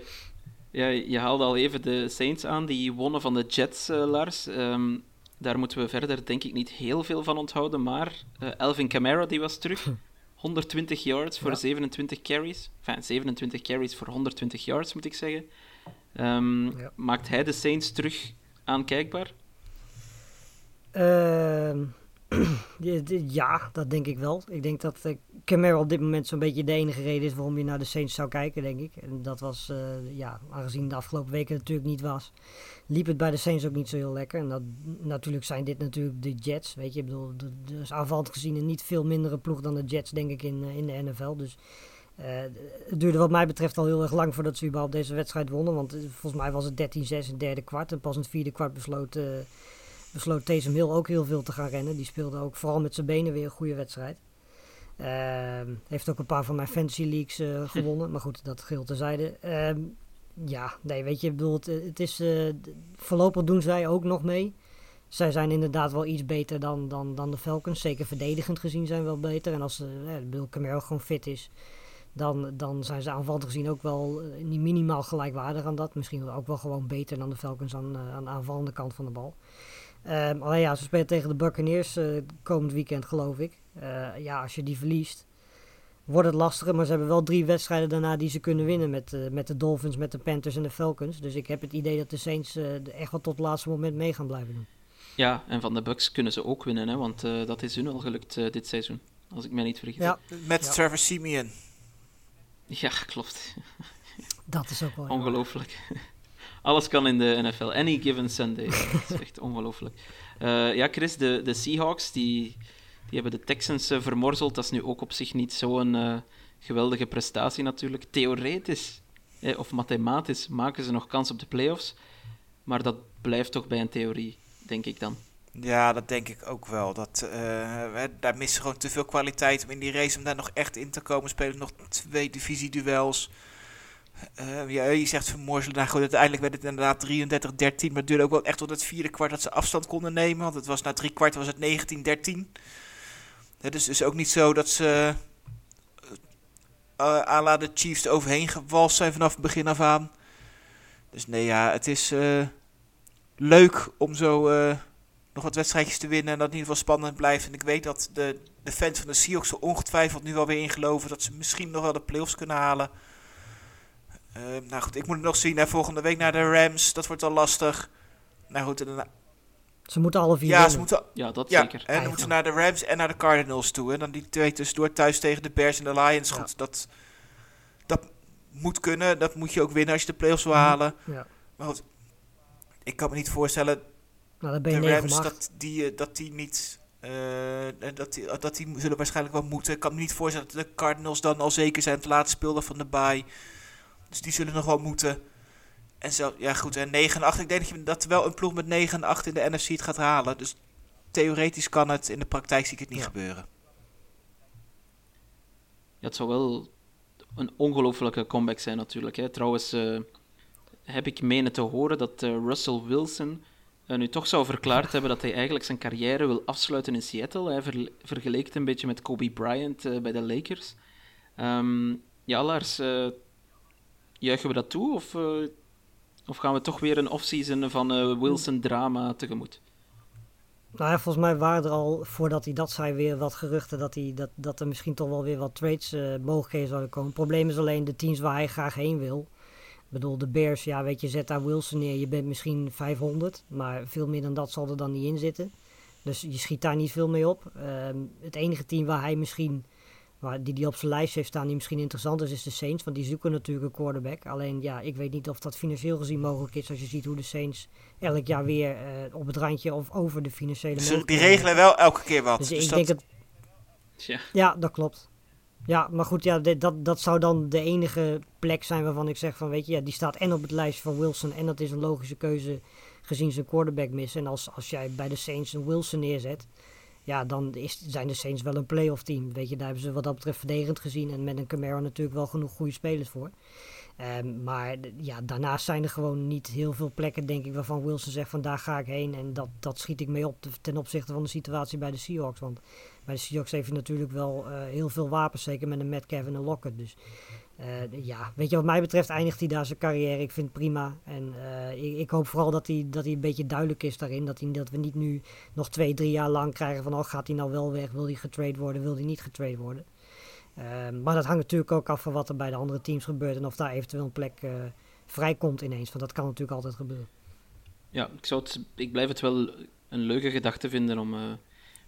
ja, je haalde al even de Saints aan, die wonnen van de Jets, uh, Lars. Um, daar moeten we verder denk ik niet heel veel van onthouden, maar uh, Elvin Kamara die was terug. 120 yards voor ja. 27 carries. Enfin, 27 carries voor 120 yards, moet ik zeggen. Um, ja. Maakt hij de Saints terug aankijkbaar? Uh, ja, dat denk ik wel. Ik denk dat Camaro op dit moment zo'n beetje de enige reden is waarom je naar de Saints zou kijken, denk ik. En dat was, uh, ja, aangezien de afgelopen weken natuurlijk niet was, liep het bij de Saints ook niet zo heel lekker. En dat, natuurlijk zijn dit natuurlijk de Jets, weet je. Ik bedoel, dus aanvallend gezien een niet veel mindere ploeg dan de Jets, denk ik, in, in de NFL. Dus het duurde wat mij betreft al heel erg lang voordat ze überhaupt deze wedstrijd wonnen. Want volgens mij was het 13-6 in het derde kwart. En pas in het vierde kwart besloot, uh, besloot Taysom Hill ook heel veel te gaan rennen. Die speelde ook vooral met zijn benen weer een goede wedstrijd. Uh, heeft ook een paar van mijn fantasy leagues uh, gewonnen. Maar goed, dat geheel terzijde. Uh, ja, nee, weet je, bedoel, het, het is, uh, voorlopig doen zij ook nog mee. Zij zijn inderdaad wel iets beter dan, dan, dan de Falcons. Zeker verdedigend gezien zijn wel beter. En als uh, Bill Camaro gewoon fit is, dan, dan zijn ze aanvallend gezien ook wel niet minimaal gelijkwaardig aan dat. Misschien ook wel gewoon beter dan de Falcons aan, aan de aanvallende kant van de bal. Um, alleen ja, ze spelen tegen de Buccaneers uh, komend weekend, geloof ik. ja, als je die verliest, wordt het lastiger. Maar ze hebben wel drie wedstrijden daarna die ze kunnen winnen met, uh, met de Dolphins, met de Panthers en de Falcons. Dus ik heb het idee dat de Saints uh, echt wel tot het laatste moment mee gaan blijven doen. Ja, en van de Bucks kunnen ze ook winnen, hè, want uh, dat is hun al gelukt dit seizoen. Als ik mij niet vergis. Ja. Met ja. Trevor Simeon. Ja, klopt. Dat is ook wel ongelooflijk. Alles kan in de NFL. Any given Sunday. dat is echt ongelooflijk. ja, Chris, de, de Seahawks die die hebben de Texans uh, vermorzeld. Dat is nu ook op zich niet zo'n uh, geweldige prestatie natuurlijk. Theoretisch eh, of mathematisch maken ze nog kans op de playoffs. Maar dat blijft toch bij een theorie, denk ik dan. Ja, dat denk ik ook wel. Dat, daar missen gewoon te veel kwaliteit om in die race om daar nog echt in te komen. Spelen nog twee divisieduels. Uh, ja, je zegt vermorzelen. Nou goed, uiteindelijk werd het inderdaad 33-13. Maar het duurde ook wel echt tot het vierde kwart dat ze afstand konden nemen. Want het was na drie kwart was het 19-13. Het is dus ook niet zo dat ze uh, à la de Chiefs er overheen gewalst zijn vanaf het begin af aan. Dus nee, ja, het is uh, leuk om zo nog wat wedstrijdjes te winnen en dat in ieder geval spannend blijft. En ik weet dat de, de fans van de Seahawks er ongetwijfeld nu alweer in geloven dat ze misschien nog wel de playoffs kunnen halen. Nou goed, ik moet het nog zien. Hè, volgende week naar de Rams, dat wordt al lastig. Nou goed, en daarna, ze moeten alle vier ja, winnen. ze moeten, ja, dat ja, zeker. En dan moeten ze naar de Rams en naar de Cardinals toe. En dan die twee tussendoor thuis tegen de Bears en de Lions. Goed, ja. dat, dat moet kunnen. Dat moet je ook winnen als je de playoffs wil halen. Ja. Maar goed, ik kan me niet voorstellen... Nou, dan ben je de Rams, dat die, dat die niet... Uh, dat, die, dat die zullen waarschijnlijk wel moeten. Ik kan me niet voorstellen dat de Cardinals dan al zeker zijn. Het laatste speeldag van de bye. Dus die zullen nog wel moeten... En zo, ja goed, en 9 en 8. Ik denk dat, je, dat wel een ploeg met 9 en 8 in de NFC het gaat halen. Dus theoretisch kan het, in de praktijk zie ik het niet ja. gebeuren. Ja, het zou wel een ongelofelijke comeback zijn natuurlijk. Hè. Trouwens uh, heb ik menen te horen dat uh, Russell Wilson uh, nu toch zou verklaard hebben dat hij eigenlijk zijn carrière wil afsluiten in Seattle. Hij ver vergeleek het een beetje met Kobe Bryant bij de Lakers. Um, ja, Lars, juichen we dat toe of... Of gaan we toch weer een offseason van uh, Wilson-drama tegemoet? Nou ja, volgens mij waren er al, voordat hij dat zei, weer wat geruchten dat, hij, dat, dat er misschien toch wel weer wat trades uh, mogelijkheden zouden komen. Het probleem is alleen de teams waar hij graag heen wil. Ik bedoel, de Bears, ja, weet je, zet daar Wilson neer. Je bent misschien 500, maar veel meer dan dat zal er dan niet in zitten. Dus je schiet daar niet veel mee op. Uh, het enige team waar hij misschien waar die die op zijn lijst heeft staan, die misschien interessant is, is de Saints. Want die zoeken natuurlijk een quarterback. Alleen ja, ik weet niet of dat financieel gezien mogelijk is. Als je ziet hoe de Saints elk jaar weer uh, op het randje of over de financiële dus Die regelen wel elke keer wat. Dus, dus ik dat... denk dat... ja. ja, dat klopt. Ja, maar goed, ja, dat, dat zou dan de enige plek zijn waarvan ik zeg van, weet je, ja, die staat en op het lijstje van Wilson en dat is een logische keuze gezien zijn quarterback mis. En als, als jij bij de Saints een Wilson neerzet, ja, dan is, zijn de Saints wel een playoff team. Weet je, daar hebben ze wat dat betreft verdedigend gezien. En met een Camaro natuurlijk wel genoeg goede spelers voor. Ehm, maar ja, daarnaast zijn er gewoon niet heel veel plekken, denk ik, waarvan Wilson zegt van daar ga ik heen. En dat, dat schiet ik mee op te- ten opzichte van de situatie bij de Seahawks. Want bij de Seahawks heeft hij natuurlijk wel eh, heel veel wapens, zeker met een Metcalf en een Lockett. Dus eh, ja, weet je, wat mij betreft eindigt hij daar zijn carrière. Ik vind het prima. En eh, ik, ik hoop vooral dat hij, dat hij een beetje duidelijk is daarin. Dat, hij, dat we niet nu nog twee, drie jaar lang krijgen van... oh, gaat hij nou wel weg? Wil hij getrade worden? Wil hij niet getrade worden? Ehm, maar dat hangt natuurlijk ook af van wat er bij de andere teams gebeurt... en of daar eventueel een plek eh, vrijkomt ineens. Want dat kan natuurlijk altijd gebeuren. Ja, ik, zou ik blijf het wel een leuke gedachte vinden om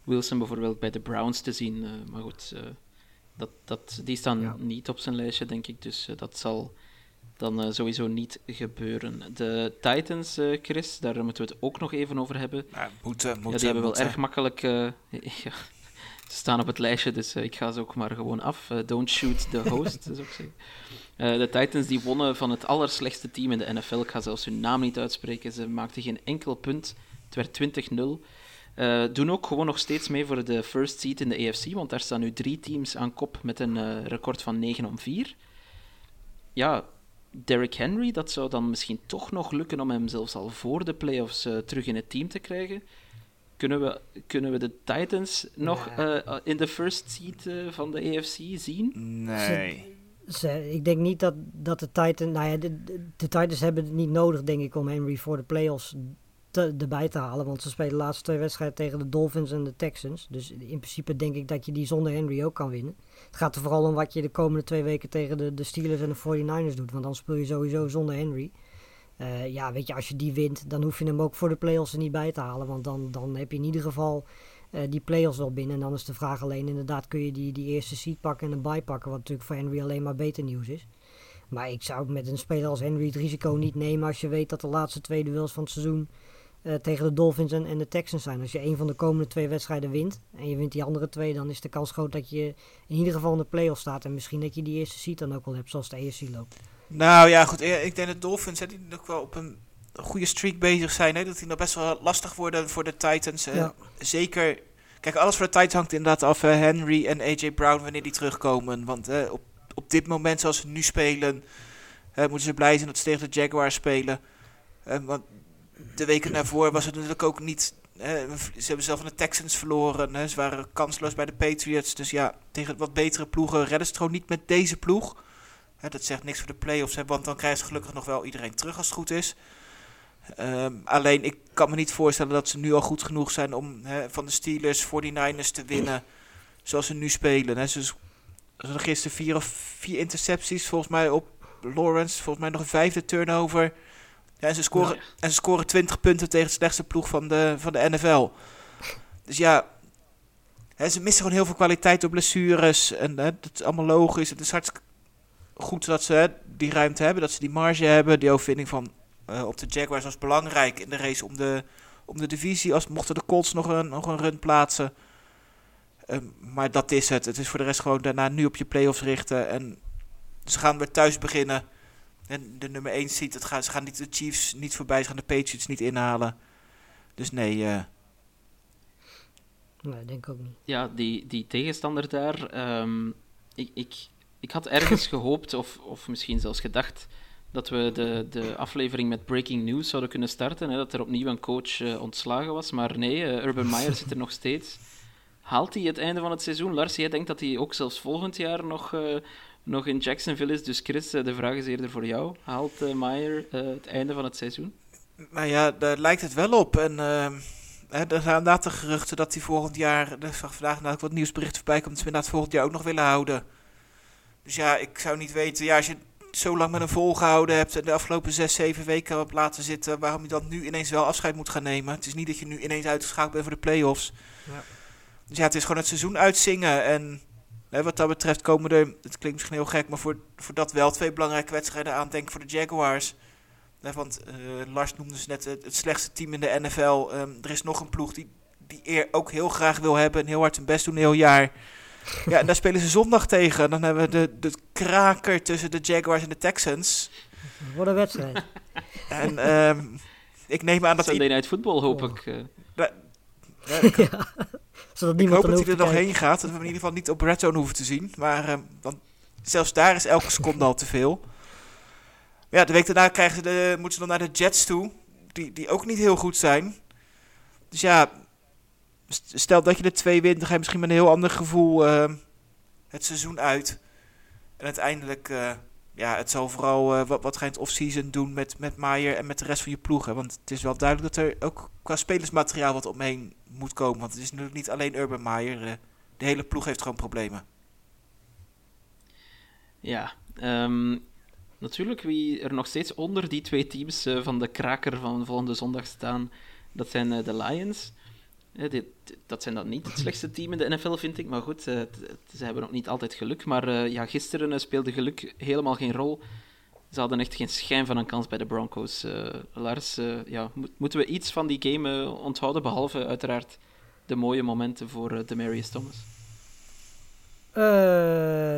Wilson bijvoorbeeld bij de Browns te zien. maar goed, dat, dat, die staan Ja. niet op zijn lijstje, denk ik. Dus eh, dat zal dan eh, sowieso niet gebeuren. De Titans, eh, Chris, daar moeten we het ook nog even over hebben. Ja, moeten, ja, die hebben wel erg makkelijk... eh, ja, ze staan op het lijstje, dus ik ga ze ook maar gewoon af. Don't shoot the host, zou ik zeggen. Eh, de Titans die wonnen van het allerslechtste team in de NFL. Ik ga zelfs hun naam niet uitspreken. Ze maakten geen enkel punt. Het werd 20-0. Eh, doen ook gewoon nog steeds mee voor de first seed in de AFC, want daar staan nu drie teams aan kop met een eh, record van 9 om 4. Ja, Derrick Henry, dat zou dan misschien toch nog lukken om hem zelfs al voor de playoffs eh, terug in het team te krijgen. Kunnen we, kunnen we de Titans nog eh, in de first seed eh, van de AFC zien? Nee. Ze, ik denk niet dat, dat de Titans... Nou ja, de, de, de Titans hebben het niet nodig, denk ik, om Henry voor de playoffs te, erbij te halen. Want ze spelen de laatste twee wedstrijden tegen de Dolphins en de Texans. Dus in principe denk ik dat je die zonder Henry ook kan winnen. Het gaat er vooral om wat je de komende twee weken tegen de, de Steelers en de 49ers doet. Want dan speel je sowieso zonder Henry. Eh, ja, weet je, als je die wint, dan hoef je hem ook voor de playoffs er niet bij te halen. Want dan, dan heb je in ieder geval eh, die playoffs wel binnen. En dan is de vraag alleen inderdaad, kun je die, die eerste seed pakken en een bye pakken. Wat natuurlijk voor Henry alleen maar beter nieuws is. Maar ik zou met een speler als Henry het risico niet nemen als je weet dat de laatste twee duels van het seizoen eh, tegen de Dolphins en, en de Texans zijn. Als je een van de komende twee wedstrijden wint en je wint die andere twee, dan is de kans groot dat je in ieder geval in de playoffs staat. En misschien dat je die eerste seed dan ook wel hebt, zoals de AFC loopt. Nou ja, goed. eh, Ik denk dat Dolphins hè, die nog wel op een goede streak bezig zijn. Hè, dat die nog best wel lastig worden voor de Titans. Zeker. Kijk, alles voor de Titans hangt inderdaad af. eh, Henry en AJ Brown wanneer die terugkomen. Want eh, op, op dit moment, zoals ze nu spelen, moeten ze blij zijn dat ze tegen de Jaguars spelen. Want de weken daarvoor was het natuurlijk ook niet. eh, ze hebben zelf van de Texans verloren. Hè, ze waren kansloos bij de Patriots. Dus ja, tegen wat betere ploegen redden ze het gewoon niet met deze ploeg. Dat zegt niks voor de playoffs, hè, want dan krijgen ze gelukkig nog wel iedereen terug als het goed is. Ehm, alleen ik kan me niet voorstellen dat ze nu al goed genoeg zijn om hè, van de Steelers 49ers te winnen zoals ze nu spelen. Hè. Ze, ze gisteren vier of vier intercepties volgens mij op Lawrence, volgens mij nog een vijfde turnover. En, ze scoren, Ja. en ze scoren 20 punten tegen de slechtste ploeg van de, van de NFL. Dus ja, hè, ze missen gewoon heel veel kwaliteit door blessures. En hè, dat is allemaal logisch. Het is hartstikke goed dat ze hè, die ruimte hebben, dat ze die marge hebben. Die overwinning van eh, op de Jaguars was belangrijk in de race om de, om de divisie. Als mochten de Colts nog een, nog een run plaatsen. Ehm, maar dat is het. Het is voor de rest gewoon daarna nu op je playoffs richten. En ze gaan weer thuis beginnen. En de nummer 1 ziet, het gaan, ze gaan niet de Chiefs niet voorbij, ze gaan de Patriots niet inhalen. Dus nee, eh, Nee, denk ik ook niet. Ja, die, die tegenstander daar. ehm, ik, ik, ik had ergens gehoopt, of, of misschien zelfs gedacht, dat we de, de aflevering met breaking news zouden kunnen starten. Hè, dat er opnieuw een coach eh, ontslagen was. Maar nee, eh, Urban Meyer zit er nog steeds. Haalt hij het einde van het seizoen? Lars, jij denkt dat hij ook zelfs volgend jaar nog, eh, nog in Jacksonville is. Dus Chris, eh, de vraag is eerder voor jou. Haalt eh, Meyer eh, het einde van het seizoen? nou ja, daar lijkt het wel op. En ehm, hè, er zijn inderdaad de geruchten dat hij volgend jaar, er zag vandaag inderdaad wat nieuwsberichten voorbij komt, dat ze inderdaad volgend jaar ook nog willen houden. Dus ja, ik zou niet weten, ja, als je zo lang met hem volgehouden hebt en de afgelopen zes, zeven weken hebt laten zitten, waarom je dan nu ineens wel afscheid moet gaan nemen. Het is niet dat je nu ineens uitgeschakeld bent voor de play-offs. Ja. Dus ja, het is gewoon het seizoen uitzingen. En hè, wat dat betreft komen er, het klinkt misschien heel gek, maar voor, voor dat wel twee belangrijke wedstrijden aan. Denk voor de Jaguars. Hè, want eh, Lars noemde ze net het, het slechtste team in de NFL. Ehm, er is nog een ploeg die, die eer ook heel graag wil hebben en heel hard hun best doen een heel jaar. Ja, en daar spelen ze zondag tegen. Dan hebben we de, de kraker tussen de Jaguars en de Texans. Wat een wedstrijd. En ehm, ik neem aan dat... Sunday Night Football, hoop Oh. ik. eh. ja, Zodat ik hoop dan dat hij er nog heen gaat. Dat we hem in ieder geval niet op Red Zone hoeven te zien. Maar ehm, want zelfs daar is elke seconde al te veel. ja, de week daarna krijgen ze de, moeten ze dan naar de Jets toe, die, die ook niet heel goed zijn. Dus ja, st- stel dat je de twee wint, dan ga je misschien met een heel ander gevoel eh, het seizoen uit. En uiteindelijk, eh, ja, het zal vooral eh, wat, wat ga je in het offseason doen met, met Maier en met de rest van je ploegen. Want het is wel duidelijk dat er ook qua spelersmateriaal wat omheen moet komen. Want het is natuurlijk niet alleen Urban Meyer. eh, de hele ploeg heeft gewoon problemen. Ja, ehm, natuurlijk wie er nog steeds onder die twee teams eh, van de kraker van volgende zondag staan, dat zijn eh, de Lions. Dit, dat zijn dan niet het slechtste team in de NFL, vind ik. Maar goed, ze hebben ook niet altijd geluk. Maar ja, gisteren speelde geluk helemaal geen rol. Ze hadden echt geen schijn van een kans bij de Broncos. Eh, Lars, eh, ja, mo- moeten we iets van die game eh, onthouden, behalve uiteraard de mooie momenten voor eh, Demarius Thomas?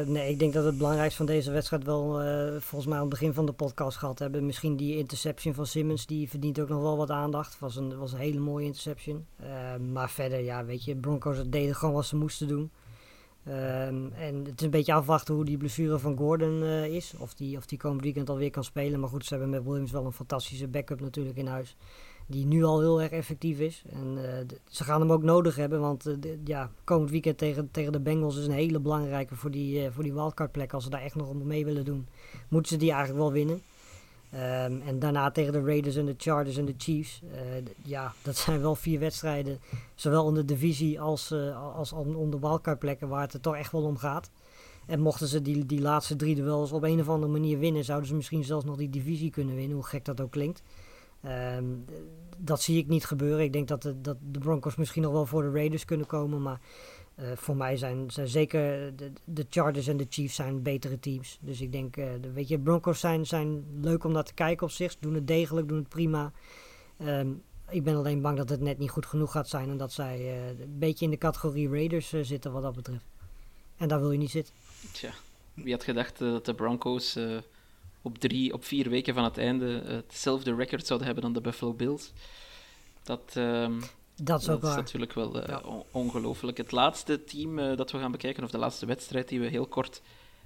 Nee, ik denk dat het belangrijkste van deze wedstrijd wel, volgens mij aan het begin van de podcast gehad hebben. Misschien die interception van Simmons, die verdient ook nog wel wat aandacht. Was een, was een hele mooie interception. Maar verder, ja, weet je, Broncos deden gewoon wat ze moesten doen. Ehm, en het is een beetje afwachten hoe die blessure van Gordon eh, is. Of die, of die komend weekend alweer kan spelen. Maar goed, ze hebben met Williams wel een fantastische backup natuurlijk in huis. Die nu al heel erg effectief is. En eh, ze gaan hem ook nodig hebben. Want eh, ja, komend weekend tegen, tegen de Bengals is een hele belangrijke voor die, voor die wildcard plek. Als ze daar echt nog om mee willen doen, moeten ze die eigenlijk wel winnen. Ehm, en daarna tegen de Raiders en de Chargers en de Chiefs. Eh, ja, dat zijn wel vier wedstrijden. Zowel in de divisie als, eh, als om, om de wildcard plekken waar het er toch echt wel om gaat. En mochten ze die, die laatste drie duels op een of andere manier winnen, zouden ze misschien zelfs nog die divisie kunnen winnen, hoe gek dat ook klinkt. Ehm, dat zie ik niet gebeuren. Ik denk dat de, dat de Broncos misschien nog wel voor de Raiders kunnen komen, maar eh, voor mij zijn, zijn zeker de, Chargers en de Chiefs zijn betere teams. Dus ik denk, eh, de, weet je, Broncos zijn, zijn leuk om naar te kijken op zich. Ze doen het degelijk, doen het prima. Ehm, ik ben alleen bang dat het net niet goed genoeg gaat zijn en dat zij eh, een beetje in de categorie Raiders zitten wat dat betreft. En daar wil je niet zitten. Tja, wie had gedacht dat de Broncos op, drie, op vier weken van het einde hetzelfde record zouden hebben dan de Buffalo Bills? Dat, ehm, Dat is ook dat is waar. natuurlijk wel eh, Ja. on- ongelooflijk. Het laatste team eh, dat we gaan bekijken, of de laatste wedstrijd die we heel kort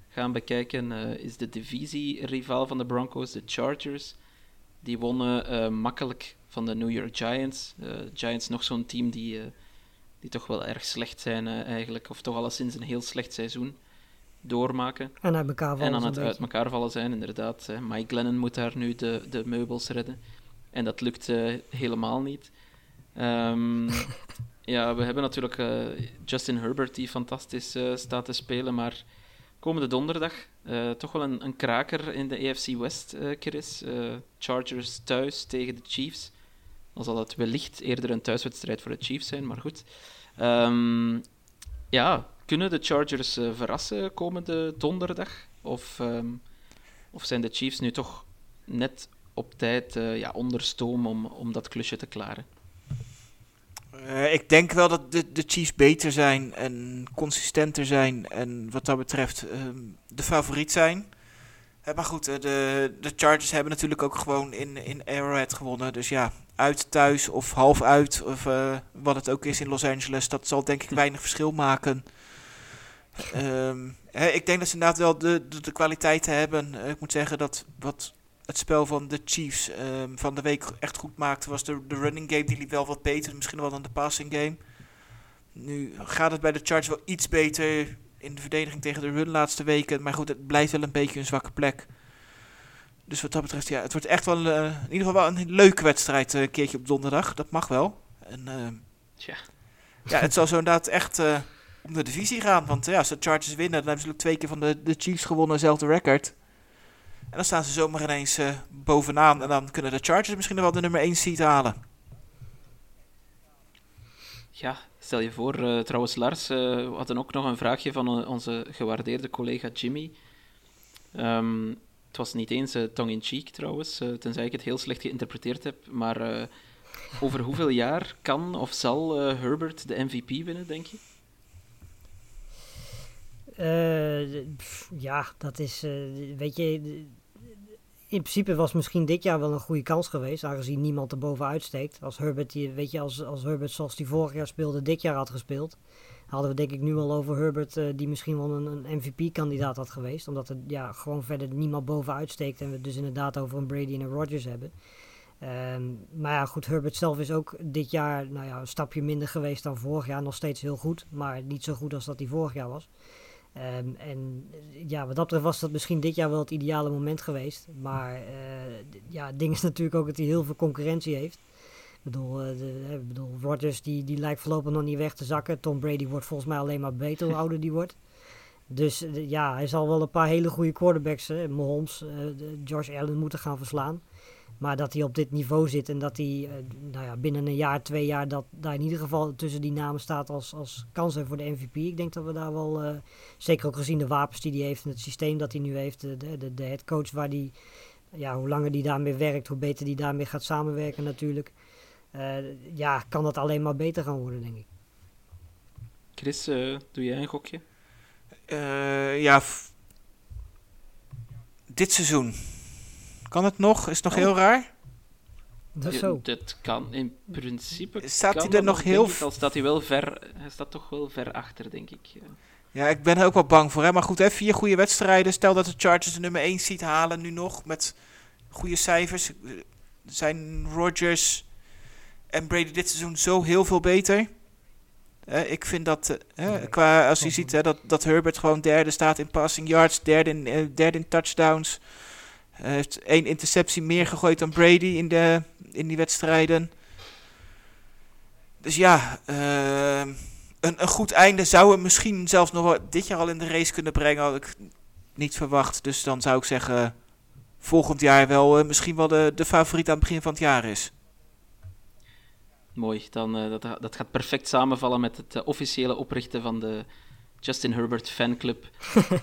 gaan bekijken, eh, is de divisie-rivaal van de Broncos, de Chargers. Die wonnen makkelijk van de New York Giants. Giants nog zo'n team die, die toch wel erg slecht zijn eigenlijk, of toch alleszins een heel slecht seizoen doormaken. En uit elkaar vallen En aan het uit elkaar vallen zijn, inderdaad. Hè. Mike Glennon moet daar nu de, de meubels redden. En dat lukt helemaal niet. Ehm, ja, we hebben natuurlijk eh, Justin Herbert, die fantastisch eh, staat te spelen. Maar komende donderdag eh, toch wel een, een kraker in de AFC West, eh Chris. Chargers thuis tegen de Chiefs. Dan zal het wellicht eerder een thuiswedstrijd voor de Chiefs zijn, maar goed. Ehm, ja, kunnen de Chargers verrassen komende donderdag? Of, ehm, of zijn de Chiefs nu toch net op tijd ja, onder stoom om, om dat klusje te klaren? Eh, ik denk wel dat de, de Chiefs beter zijn en consistenter zijn. En wat dat betreft ehm, de favoriet zijn. Eh, maar goed, eh, de, de Chargers hebben natuurlijk ook gewoon in, in Arrowhead gewonnen. Dus ja, uit, thuis of half uit. Of wat het ook is in Los Angeles. Dat zal denk ik weinig verschil maken. Ehm, ik denk dat ze inderdaad wel de, de, de kwaliteiten hebben. Ik moet zeggen dat wat het spel van de Chiefs ehm, van de week echt goed maakte, was de, de running game. Die liep wel wat beter, misschien wel dan de passing game. Nu gaat het bij de Chargers wel iets beter in de verdediging tegen de run laatste weken. Maar goed, het blijft wel een beetje een zwakke plek. Dus wat dat betreft, ja, het wordt echt wel eh, in ieder geval wel een leuke wedstrijd eh, een keertje op donderdag. Dat mag wel. En ehm, Tja. ja, het zal zo inderdaad echt eh, om de divisie gaan. Want ja, als de Chargers winnen, dan hebben ze ook twee keer van de, de Chiefs gewonnen, dezelfde record. En dan staan ze zomaar ineens eh, bovenaan. En dan kunnen de Chargers misschien nog wel de nummer 1 seed halen. Ja, stel je voor, eh, trouwens Lars, eh, we hadden ook nog een vraagje van onze gewaardeerde collega Jimmy. Ehm, het was niet eens tongue-in-cheek trouwens, tenzij ik het heel slecht geïnterpreteerd heb. Maar eh, over hoeveel jaar kan of zal eh, Herbert de MVP winnen, denk je? Eh, pff, ja, dat is, eh, weet je, in principe was misschien dit jaar wel een goede kans geweest, aangezien niemand er bovenuit steekt. Als Herbert, die, weet je, als, als Herbert zoals die vorig jaar speelde, dit jaar had gespeeld, hadden we denk ik nu al over Herbert, eh, die misschien wel een, een MVP-kandidaat had geweest. Omdat er ja, gewoon verder niemand bovenuit steekt en we het dus inderdaad over een Brady en een Rodgers hebben. Ehm, maar ja, goed, Herbert zelf is ook dit jaar nou ja, een stapje minder geweest dan vorig jaar. Nog steeds heel goed, maar niet zo goed als dat hij vorig jaar was. Ehm, en ja, wat dat betreft was dat misschien dit jaar wel het ideale moment geweest. Maar eh, ja, het ding is natuurlijk ook dat hij heel veel concurrentie heeft. Ik bedoel, eh, bedoel Rodgers die, die lijkt voorlopig nog niet weg te zakken. Tom Brady wordt volgens mij alleen maar beter hoe ouder die wordt. Dus eh, ja, hij zal wel een paar hele goede quarterbacks, hè, Mahomes, eh, de- Josh Allen, moeten gaan verslaan. Maar dat hij op dit niveau zit en dat hij eh, nou ja, binnen een jaar, twee jaar, dat daar in ieder geval tussen die namen staat als, als kans voor de MVP. Ik denk dat we daar wel, eh, zeker ook gezien de wapens die hij heeft en het systeem dat hij nu heeft, de, de, de, de head coach waar die, ja, hoe langer die daarmee werkt, hoe beter die daarmee gaat samenwerken natuurlijk. Eh, ja, kan dat alleen maar beter gaan worden, denk ik. Chris, doe jij een gokje? Eh, ja, dit seizoen. Kan het nog? Is het nog Oh. heel raar? Dat is Ja, zo. Dat kan in principe. Staat hij er nog heel ik, v- Al staat hij wel ver. Hij staat toch wel ver achter, denk ik. Ja. Ik ben er ook wel bang voor. Hè? Maar goed, hè, vier goede wedstrijden. Stel dat de Chargers de nummer 1 ziet halen nu nog met goede cijfers. Eh, Zijn Rodgers en Brady dit seizoen zo heel veel beter? Eh, ik vind dat, eh, qua, als je ziet hè, dat, dat Herbert gewoon derde staat in passing yards, derde in, eh, derde in touchdowns. Hij heeft één interceptie meer gegooid dan Brady in, de, in die wedstrijden. Dus ja, ehm, een, een goed einde zou hem misschien zelfs nog dit jaar al in de race kunnen brengen. Had ik niet verwacht. Dus dan zou ik zeggen, volgend jaar wel eh, misschien wel de, de favoriet aan het begin van het jaar is. Mooi, dan, eh, dat, dat gaat perfect samenvallen met het eh, officiële oprichten van de Justin Herbert fanclub.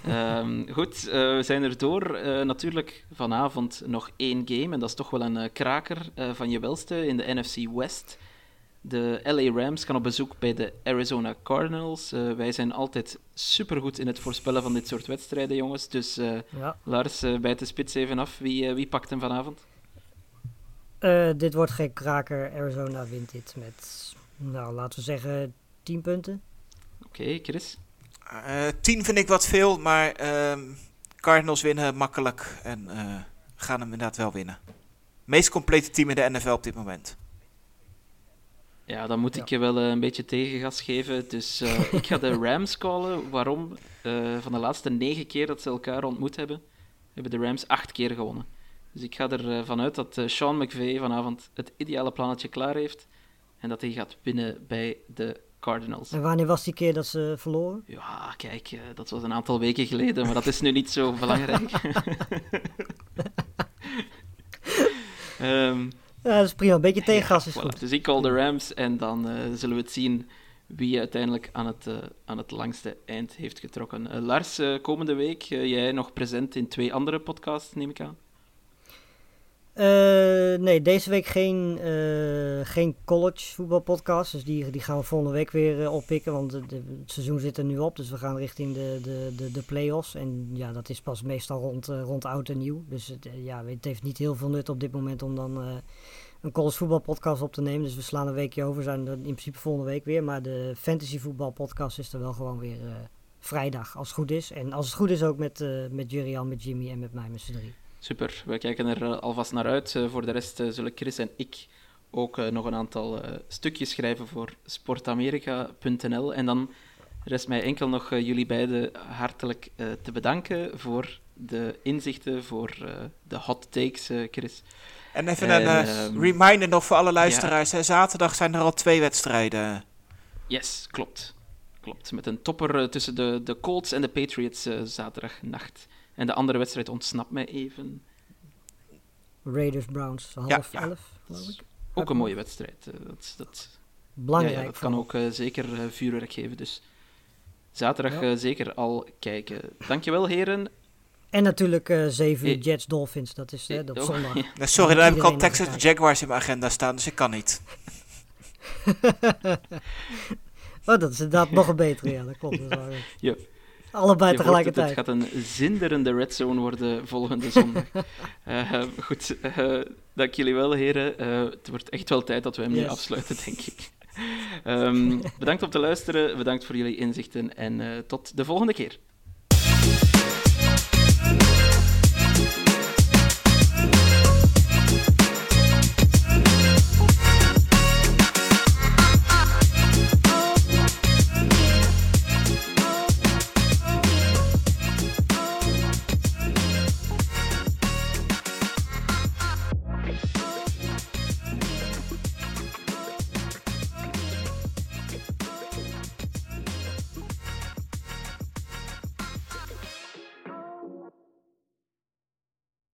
Ehm goed, eh, we zijn er door. Eh, natuurlijk vanavond nog één game, en dat is toch wel een eh, kraker van je welste in de NFC West. De LA Rams gaan op bezoek bij de Arizona Cardinals. Wij zijn altijd supergoed in het voorspellen van dit soort wedstrijden, jongens. Dus Ja. Lars, bijt de spits even af. Wie, wie pakt hem vanavond? Dit wordt geen kraker. Arizona wint dit met, nou laten we zeggen, 10 punten. Oké, Chris. Eh 10 vind ik wat veel, maar ehm, Cardinals winnen makkelijk en eh, gaan hem inderdaad wel winnen. Meest complete team in de NFL op dit moment. Ja, dan moet Ja. ik je wel eh, een beetje tegengas geven. Dus eh, ik ga de Rams callen. Waarom? Eh, van de laatste negen keer dat ze elkaar ontmoet hebben, hebben de Rams acht keer gewonnen. Dus ik ga ervan uit dat eh, Sean McVay vanavond het ideale plannetje klaar heeft. En dat hij gaat winnen bij de Cardinals. En wanneer was die keer dat ze verloren? Ja, kijk, eh, dat was een aantal weken geleden, maar dat is nu niet zo belangrijk. Ehm Ja, dat is prima. Een beetje tegengas is voilà. goed. Dus ik call de Rams en dan eh, zullen we het zien wie uiteindelijk aan het, eh, aan het langste eind heeft getrokken. Lars, komende week, jij nog present in twee andere podcasts, neem ik aan. Eh, nee, deze week geen, eh, geen college voetbalpodcast. Dus die, die gaan we volgende week weer eh, oppikken. Want het seizoen zit er nu op. Dus we gaan richting de, de, de, de play-offs. En ja, dat is pas meestal rond, rond oud en nieuw. Dus het, ja, het heeft niet heel veel nut op dit moment om dan een college voetbalpodcast op te nemen. Dus we slaan een weekje over. Zijn er in principe volgende week weer. Maar de fantasy voetbalpodcast is er wel gewoon weer vrijdag. Als het goed is. En als het goed is ook met, met Jurian, met Jimmy en met mij met z'n drie. Super, we kijken er eh, alvast naar uit. Eh, voor de rest eh, zullen Chris en ik ook nog een aantal stukjes schrijven voor sportamerika.nl. En dan rest mij enkel nog jullie beiden hartelijk te bedanken voor de inzichten, voor de hot takes, Chris. En even En, een eh, ehm, reminder nog voor alle luisteraars. hè. Zaterdag zijn er al twee wedstrijden. Yes, klopt. Klopt. Met een topper tussen de, de Colts en de Patriots eh, zaterdagnacht. En de andere wedstrijd ontsnapt mij even. Raiders Browns half Ja, ja. elf, geloof ik. Ook een mooie wedstrijd. eh, dat, dat, Belangrijk. Ja, ja, dat kan ook eh, zeker eh, vuurwerk geven. Dus zaterdag Ja. zeker al kijken. Dankjewel, heren. En natuurlijk eh 7 uur Jets Dolphins, dat is eh, op Oh, zondag. ja. Nou, sorry, dan heb ik al Texas Jaguars in mijn agenda staan, dus ik kan niet. oh, dat is inderdaad nog een betere, ja, dat klopt. Dat is waar. Ja. Allebei hoort het, tegelijkertijd. het gaat een zinderende red zone worden volgende zondag. Eh, goed, eh, dank jullie wel, heren. Eh, het wordt echt wel tijd dat we hem nu Yes. afsluiten, denk ik. Ehm, bedankt om te luisteren, bedankt voor jullie inzichten en tot de volgende keer.